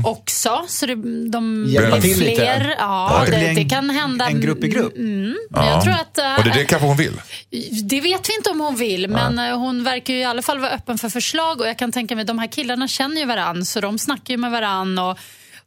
Mm. också. Så det, de Hjälpa blir till lite. fler. Ja, det, Det det kan hända. en grupp i grupp. Mm, Ja. Jag tror att, eh, Och det är det kanske hon vill. det vet vi inte om hon vill, men eh, hon verkar ju i alla fall vara öppen för förslag. Och jag kan tänka mig, de här killarna känner ju varann, så de snackar ju med varann och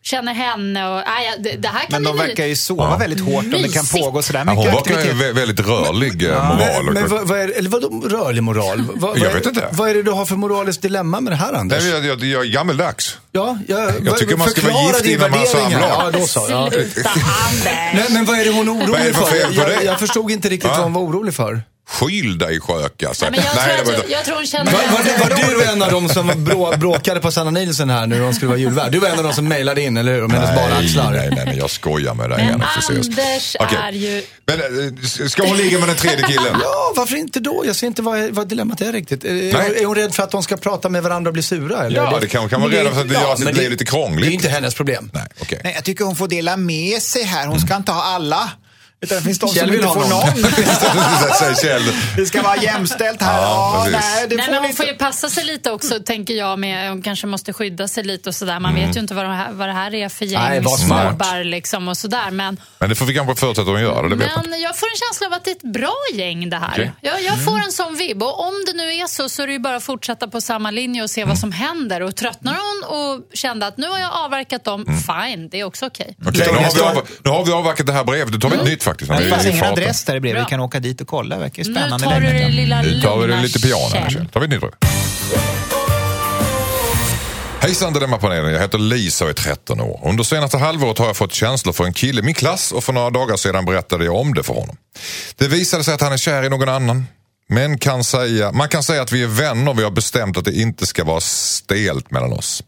känner henne. Och, nej, ja, det, det här kan Men de bli- verkar ju sova väldigt hårt om det kan pågå sådär Ja, hon mycket verkar ju aktivitet. vä- väldigt rörlig eh, moral. Men, men vad, vad är, eller vadå rörlig moral? Vad, Jag vad är, vet inte. Vad är det du har för moraliskt dilemma med det här Anders? Nej, jag, jag, jag är gammeldags. ja, jag, Jag tycker man ska vara gift innan man samlag. Ja, då så. Ja. Sluta, Anders! Nej, men vad är det hon är orolig för för? jag, jag förstod inte riktigt Va? vad hon var orolig för. Skyll dig sköka. alltså. Nej, men jag, Nej, det tror inte- jag tror hon känner... Var, var, var du en av dem som brå, bråkade på Sanna Nilsson här nu när hon skulle vara julvärd? Du var en av dem som mejlade in, eller hur? Om hennes bara axlar. Nej, nej, nej, jag skojar med dig. Men. Anders Okej. är ju... Men eh, ska hon ligga med den tredje killen? Ja, varför inte då? Jag ser inte vad, vad dilemmat är riktigt. Är, är hon rädd för att de ska prata med varandra och bli sura? Eller? Ja, det kan- kan vara rädd för att det sitt men liv lite krångligt. Det är inte hennes problem. Nej, okej. Nej, jag tycker hon får dela med sig här. Hon ska inte ha alla Utan det finns de Kjell som inte får någon. <laughs> Det ska vara jämställt här. Ja, Ja, nej, det Nej, får men hon får ju passa sig lite också, tänker jag. Med, hon kanske måste skydda sig lite och sådär. Man Mm. vet ju inte vad det här, vad det här är för gäng snubbar liksom och sådär. Men, Men det får vi kanske förutsätta att hon gör. Man. men jag får en känsla av att det är ett bra gäng det här. Okej. Jag, jag får en sån vibb. Och om det nu är så så är det ju bara att fortsätta på samma linje och se Mm. vad som händer. Och tröttnar hon och kände att nu har jag avverkat dem, Mm. fine, det är också okej. Okej, nu, har vi nu har vi avverkat det här brevet. Nu tar vi ett nytt faktiskt. Det Vi- fanns vi ingen pratar. adress där. Bra. Vi kan åka dit och kolla. Det verkar ju Nu spännande tar du det lilla Nu tar vi det lugna, lite piano här. Kjell. Tar vi brev. Hejsan Dilemmapanelen, jag heter Lisa och är 13 år. Under senaste halvåret har jag fått känslor för en kille i min klass och för några dagar sedan berättade jag om det för honom. Det visade sig att han är kär i någon annan. Men kan säga, man kan säga att vi är vänner och vi har bestämt att det inte ska vara stelt mellan oss.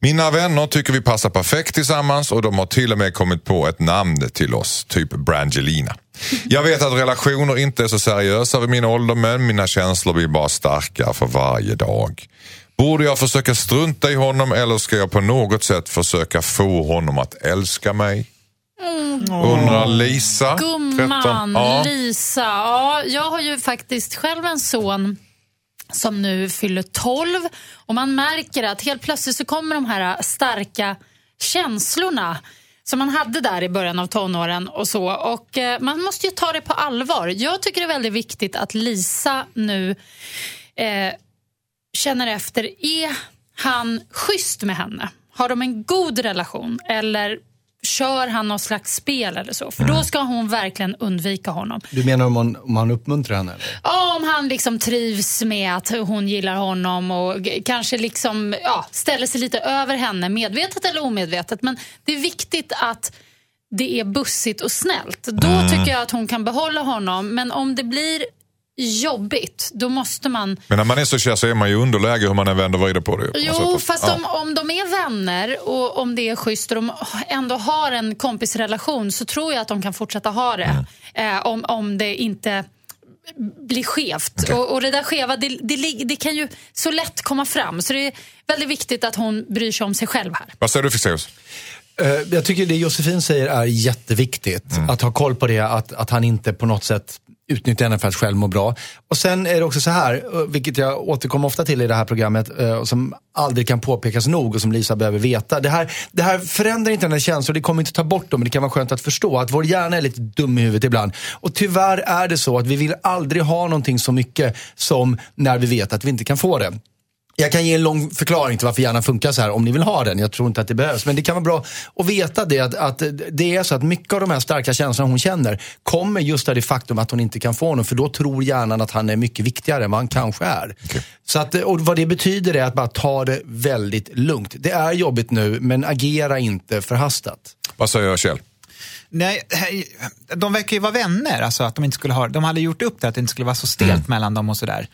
Mina vänner tycker vi passar perfekt tillsammans och de har till och med kommit på ett namn till oss, typ Brangelina. <laughs> Jag vet att relationer inte är så seriösa vid min ålder men mina känslor blir bara starkare för varje dag. Borde jag försöka strunta i honom eller ska jag på något sätt försöka få honom att älska mig? Undrar Lisa. 13. Gumman, Ja. Lisa. Ja, jag har ju faktiskt själv en son som nu fyller 12 och man märker att helt plötsligt så kommer de här starka känslorna som man hade där i början av tonåren och så. Och eh, man måste ju ta det på allvar. Jag tycker det är väldigt viktigt att Lisa nu eh, känner efter, är han schysst med henne? Har de en god relation? Eller kör han något slags spel eller så? För då ska hon verkligen undvika honom. Du menar om man, om man uppmuntrar henne? Eller? Ja, om han liksom trivs med att hon gillar honom och kanske liksom, ja, ställer sig lite över henne, medvetet eller omedvetet. Men det är viktigt att det är bussigt och snällt. Då tycker jag att hon kan behålla honom. Men om det blir jobbigt, då måste man Men när man är så kär så är man ju underläge hur man än vänder och vrider på det. Jo, sätt. fast Ja. om, om de är vänner och om det är schysst och de ändå har en kompisrelation så tror jag att de kan fortsätta ha det. Eh, om, om det inte blir skevt. Och, och det där skeva, det, det, det kan ju så lätt komma fram. Så det är väldigt viktigt att hon bryr sig om sig själv här. Vad säger du Fixeus? Eh, Jag tycker det Josefin säger är jätteviktigt. Att ha koll på det, att, att han inte på något sätt utnyttja henne för att själv må bra. Och sen är det också så här, eh, vilket jag återkommer ofta till i det här programmet, eh, och som aldrig kan påpekas nog och som Lisa behöver veta. Det här, det här förändrar inte hennes känslor, det kommer inte ta bort dem, men det kan vara skönt att förstå att vår hjärna är lite dum i huvudet ibland. Och tyvärr är det så att vi vill aldrig ha någonting så mycket som när vi vet att vi inte kan få det. Jag kan ge en lång förklaring till varför hjärnan funkar så här om ni vill ha den. Jag tror inte att det behövs. Men det kan vara bra att veta det att, att det är så att mycket av de här starka känslorna hon känner kommer just av det faktum att hon inte kan få honom. För då tror hjärnan att han är mycket viktigare än vad han kanske är. Så att, och vad det betyder är att bara ta det väldigt lugnt. Det är jobbigt nu men agera inte förhastat. Vad säger Kjell? Nej, de verkar ju vara vänner. Alltså att de, inte skulle ha, de hade gjort upp det, att det inte skulle vara så stelt Mm. mellan dem och sådär.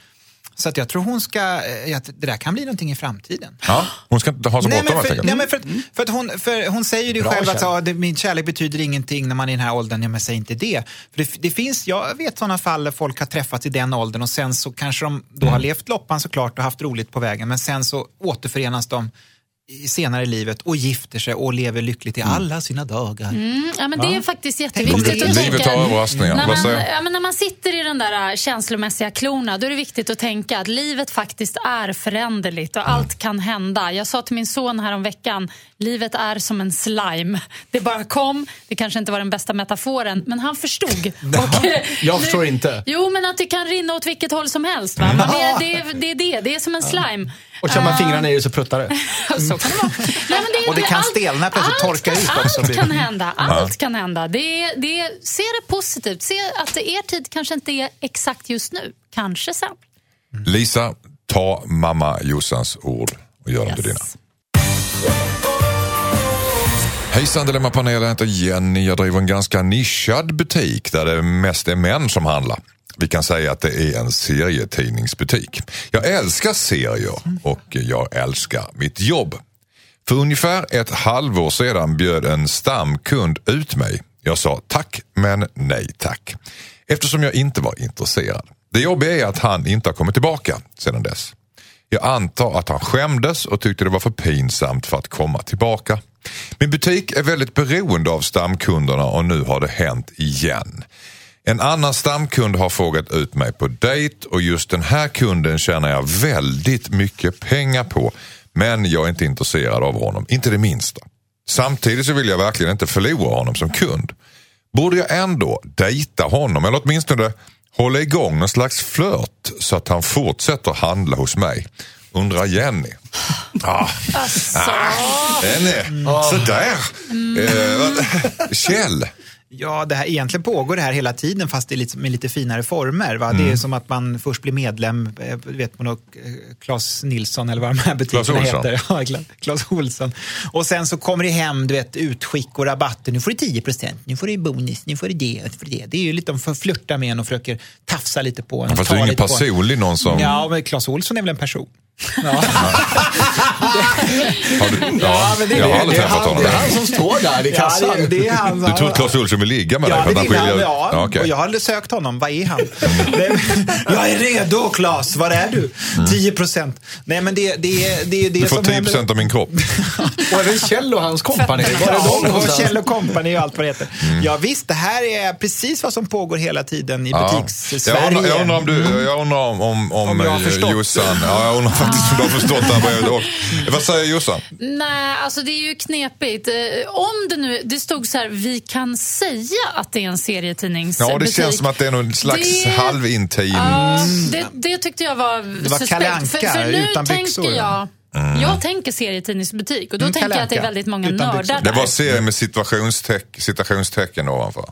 Så att jag tror hon ska, eh, att det där kan bli någonting i framtiden. Ja, hon ska inte ha så bråttom helt för, enkelt. nej, men för, att- för att hon, för hon säger ju det Bra själv att kärlek. det, min kärlek betyder ingenting när man är i den här åldern. Ja, men säg inte det. För det, det finns, jag vet sådana fall där folk har träffats i den åldern och sen så kanske de då Mm. har levt loppan såklart och haft roligt på vägen men sen så återförenas de senare i livet och gifter sig och lever lyckligt i Mm. alla sina dagar. Mm, ja, men Det är faktiskt jätteviktigt att Livet tänka. har överraskningar. När man, ja, men när man sitter i den där äh, känslomässiga klona då är det viktigt att tänka att livet faktiskt är föränderligt och allt kan hända. Jag sa till min son här om veckan, livet är som en slime. <laughs> Det bara kom, det kanske inte var den bästa metaforen, men han förstod. <laughs> Och, jag förstår inte. <laughs> Jo, men att det kan rinna åt vilket håll som helst. Va? Men det, det, det är det, det är som en slime. Och kör man Eh, fingrarna i det så pruttar det. <laughs> så kan det vara. Nej, men det är Och det kan allt- stelna plötsligt, torka kan- ut också. Allt kan hända. Allt kan hända. Det är, det är, se det positivt. Se att er tid kanske inte är exakt just nu. Kanske sen. Lisa, ta mamma Jossans ord och gör dem till dina. Hejsan Dilemmapanelen, jag heter Jenny. Jag driver en ganska nischad butik där det mest är män som handlar. Vi kan säga att det är en serietidningsbutik. Jag älskar serier och jag älskar mitt jobb. För ungefär ett halvår sedan bjöd en stamkund ut mig. Jag sa tack men nej tack. Eftersom jag inte var intresserad. Det jobbiga är att han inte har kommit tillbaka sedan dess. Jag antar att han skämdes och tyckte det var för pinsamt för att komma tillbaka. Min butik är väldigt beroende av stamkunderna och nu har det hänt igen. En annan stamkund har frågat ut mig på dejt och just den här kunden tjänar jag väldigt mycket pengar på. Men jag är inte intresserad av honom, inte det minsta. Samtidigt så vill jag verkligen inte förlora honom som kund. Borde jag ändå dejta honom eller åtminstone hålla igång någon slags flört så att han fortsätter handla hos mig? Undrar Jenny. <laughs> Ah, Alltså. ah, den är sådär. Eh, vad- Kjell. Ja, det här, egentligen pågår det här hela tiden fast det är lite, med lite finare former. Va? Mm. Det är som att man först blir medlem, eh, vet man, och, eh, Clas Nilsson eller vad de här butikerna heter. <laughs> Ja, Cla- Clas Ohlson. Och sen så kommer det hem du vet, utskick och rabatter. Nu får du 10 procent, nu får du bonus, nu får du det, nu får du det. Det är ju lite, de flirta med en och försöker tafsa lite på en. och Fast det är ingen personlig någon som... Ja, men Clas Ohlson är väl en person? Ja. <laughs> Du, ja, men det är jag har aldrig träffat han- honom. Det är han som står där i Ja, kassan. det, det är han. Du tror att Clas Ohlson vill ligga med dig? Ja, det vill han. Ja, Ja, okej. och jag har sökt honom. Vad är han? <laughs> Men- jag är redo, Claes. Var är du? 10 procent. Nej, men det, det, är- det det Du får som 10 händer. procent av min kropp. <laughs> Och även Kjell och hans kompani. Var är de Ja, och någonstans? Kjell och Company och allt vad det heter. Mm. Ja, visst, det här är precis vad som pågår hela tiden i Ja. butiks-Sverige. Jag undrar, jag undrar om du, jag undrar om, om, om, Om jag har eh. Jossan, ja, jag undrar faktiskt du har förstått det här. Och, vad säger Jossan? Nej, alltså det är ju knepigt. Eh, Om det nu, det stod så här, vi kan säga att det är en serietidningsbutik. Ja, det känns som att det är någon slags Det- halvintim... Ja, det, det tyckte jag var, Det var. Kalle Anka för, för nu utan tänker byxor. jag, Mm. jag tänker serietidningsbutik och då Mm, tänker jag att det är väldigt många utan nördar byxor. Det där. var serie med citationsteck, citationstecken ovanför.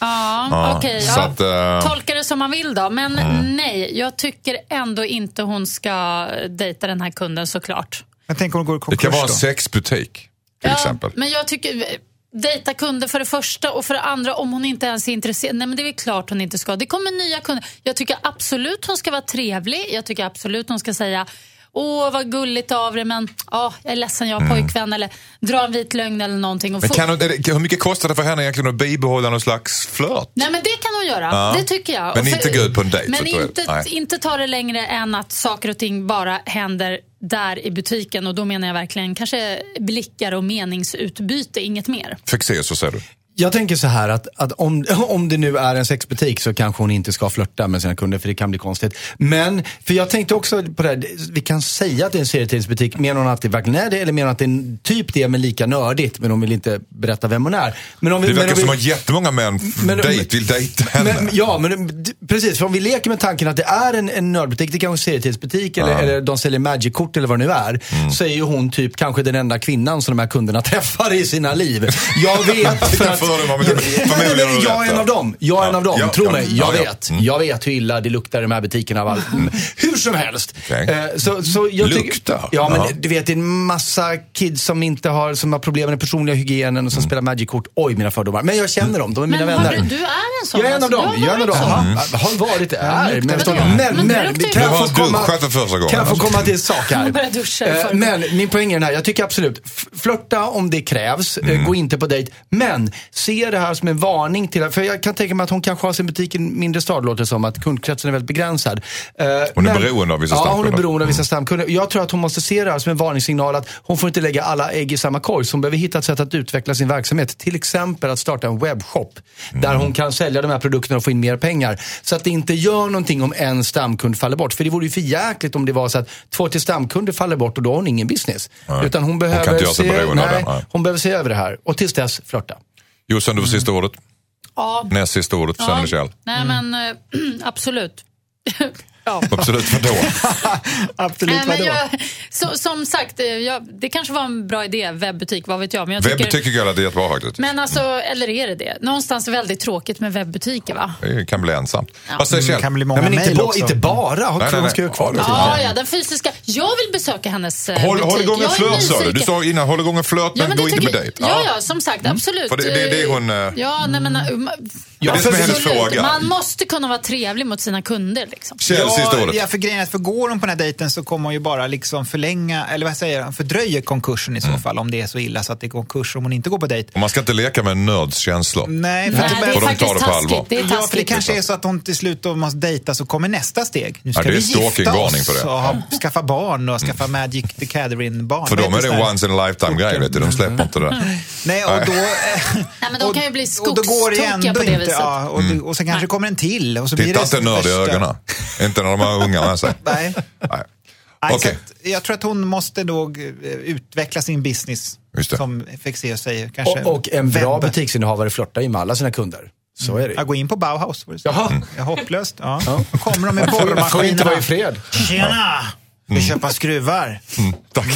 Ja, Ja, okej. så ja. att, eh, Tolka det som man vill då. Men nej, jag tycker ändå inte hon ska dejta den här kunden såklart. Men tänk om det går i Det kan vara en sexbutik till exempel. Men jag tycker, dejta kunder för det första och för det andra om hon inte ens är intresserad. Nej men det är väl klart hon inte ska. Det kommer nya kunder. Jag tycker absolut hon ska vara trevlig. Jag tycker absolut hon ska säga Åh, vad gulligt av dig, men åh, jag är ledsen, jag har pojkvän. Eller dra en vit lögn eller någonting. Och Men kan, hon- det- hur mycket kostar det för henne egentligen att bibehålla någon slags flört? Nej, men det kan hon göra. Ja. Det tycker jag. Men Och inte gå ut på en dejt, Men inte, Nej. inte ta det längre än att saker och ting bara händer där i butiken. Och då menar jag verkligen kanske blickar och meningsutbyte, inget mer. Fexer så säger du. Jag tänker så här att, att om, <laughs> om det nu är en sexbutik så kanske hon inte ska flörta med sina kunder för det kan bli konstigt. Men, för jag tänkte också på det här, vi kan säga att det är en serietidningsbutik. Menar hon att det verkligen är det eller menar hon att det är typ det men lika nördigt men hon vill inte berätta vem hon är. Men om vi, Det men verkar om vi, som att jättemånga män Men- dejt, vill dejta henne. men, ja, men precis. För om vi leker med tanken att det är en, en nördbutik, det kanske är en serietidningsbutik eller, eller de säljer Magic-kort eller vad det nu är. Mm. Så är ju hon typ kanske den enda kvinnan som de här kunderna <laughs> träffar i sina liv. Jag vet <laughs> för att... har du jag är en av dem. Jag är en av dem. Ja, Tro ja, mig, ja, jag ja. vet. Mm. Jag vet hur illa det luktar i de här butikerna. Av allt. Hur som helst. Okej. Eh, Så, så jag tycker- Luktar? Ja, men du vet det är en massa kids som inte har, som har problem med den personliga hygienen och som spelar Magic-kort. Oj, mina fördomar. Men jag känner dem, de är mina Men har vänner. du, du är en sån? Jag är en av alltså. dem. Du Jag är en av dem. Har varit det. Är. Men, men, Men kan Du jag få komma, kan jag få komma till sak här? <laughs> Eh. Men min poäng är den här. Jag tycker absolut, flörta om det krävs. eh, Mm. Gå inte på dejt. Men se det här som en varning till, för jag kan tänka mig att hon kanske har sin butik i en mindre stad, låter det som. Att kundkretsen är väldigt begränsad. Eh, Hon är men- beroende av vissa Ja, hon är stamkunder. beroende av vissa stamkunder. Jag tror att hon måste se det här som en varningssignal att hon får inte lägga alla ägg i samma korg. Så hon behöver hitta ett sätt att utveckla sin verksamhet. Till exempel att starta en webbshop. Där hon kan sälja de här produkterna och få in mer pengar. Så att det inte gör någonting om en stamkund faller bort. För det vore ju för jäkligt om det var så att två till stamkunder faller bort och då har hon ingen business. Nej. Utan hon Hon behöver, sig se, nej, nej. hon behöver se över det här. Och tills dess, flörta. Jossan, du får sista ordet. Ja. Näst sista ordet, är det Kjell. Nej, men eh, <clears throat> absolut. <laughs> ja. <laughs> Absolut, vadå? <laughs> Absolut, Nej, vadå? jag, så, som sagt, eh, jag, det kanske var en bra idé, webbutik, vad vet jag. Men jag tycker, Webbutik tycker jag att det är jättebra faktiskt. Men alltså, eller är det det? Någonstans väldigt tråkigt med webbutiker va? Det kan bli ensamt. Vad säger Det Kjell? kan bli många Nej, men inte, också. inte bara. Hon Nej, nej, hon ska ju ha kvar nej. det. Ja, ja, den fysiska. Jag vill besöka hennes eh, Håll, butik. håll igång en Jag är flört sa du. Du sa innan, håll igång en flört men, men gå det inte på dejt. Ja, ja, som sagt, absolut. För det- det är det hon, eh, Ja, nej men... uh, det är som är hennes fråga. Man måste kunna vara trevlig mot sina kunder. Liksom. Ordet. ja, för grejen är att för går hon på den här dejten så kommer hon ju bara liksom förlänga, eller vad säger jag, fördröjer konkursen i så Mm. fall om det är så illa så att det är konkurs om hon inte går på dejt. Och man ska inte leka med en nörds känslor. Nej, för Nej, att- det är Får de ta faktiskt det på allvar? taskigt. Det är Ja, för det taskigt. kanske är så att hon till slut då måste dejta så kommer nästa steg. Nu ska Ja, det är vi gifta oss för det. och ha, skaffa barn och skaffa Magic the Gathering-barn. För dem är det once in a lifetime-grej, vet du. De släpper inte det. Nej, och då... Nej, men de kan ju bli går skogstokiga på det inte. Viset. Ja, och, Mm. och sen kanske det kommer en till. Och så blir Titta det inte nörd i ögonen. Inte när de har unga med sig. <laughs> Nej. Nej. Så att jag tror att hon måste nog eh, utveckla sin business. Just det. Som Fexeus säger. Kanske Och, och en bra webb. butiksinnehavare flörtar ju med alla sina kunder. Så är det Ja, gå in på Bauhaus. Du se. Jaha. Ja, hopplöst. Ja. Då kommer de med <laughs> får inte borrmaskinerna. vara i fred. Tjena! Vi köpa skruvar. Tack.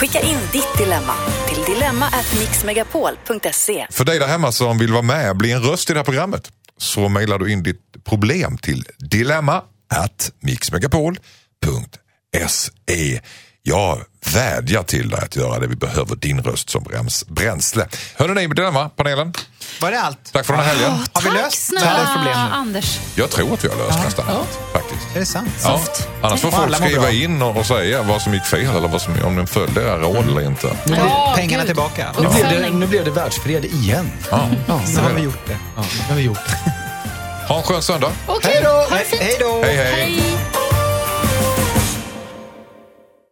Skicka in ditt dilemma till dilemma@mixmegapol.se. För dig där hemma som vill vara med, bli en röst i det här programmet, så mejlar du in ditt problem till dilemma at vädjar till dig att göra det. Vi behöver din röst som bräns, bränsle. Hörde ni med Dilemma-panelen? Var det allt? Tack för den här helgen. Har vi löst snälla problem nu? Anders. Jag tror att vi har löst nästan allt, faktiskt. Är det sant? Ja. Soft. Annars får folk skriva bra. in och, och säga vad som gick fel eller vad som, om de följde era råd eller inte. Ja, Pengarna gud. tillbaka. Nu blev, det, nu blev det världsfred igen. Ja. Ja, Nu har vi gjort det. ja, det har vi gjort. Ha en skön söndag. Okej, Hej då! det. Hej då! Hej, hej. Hej.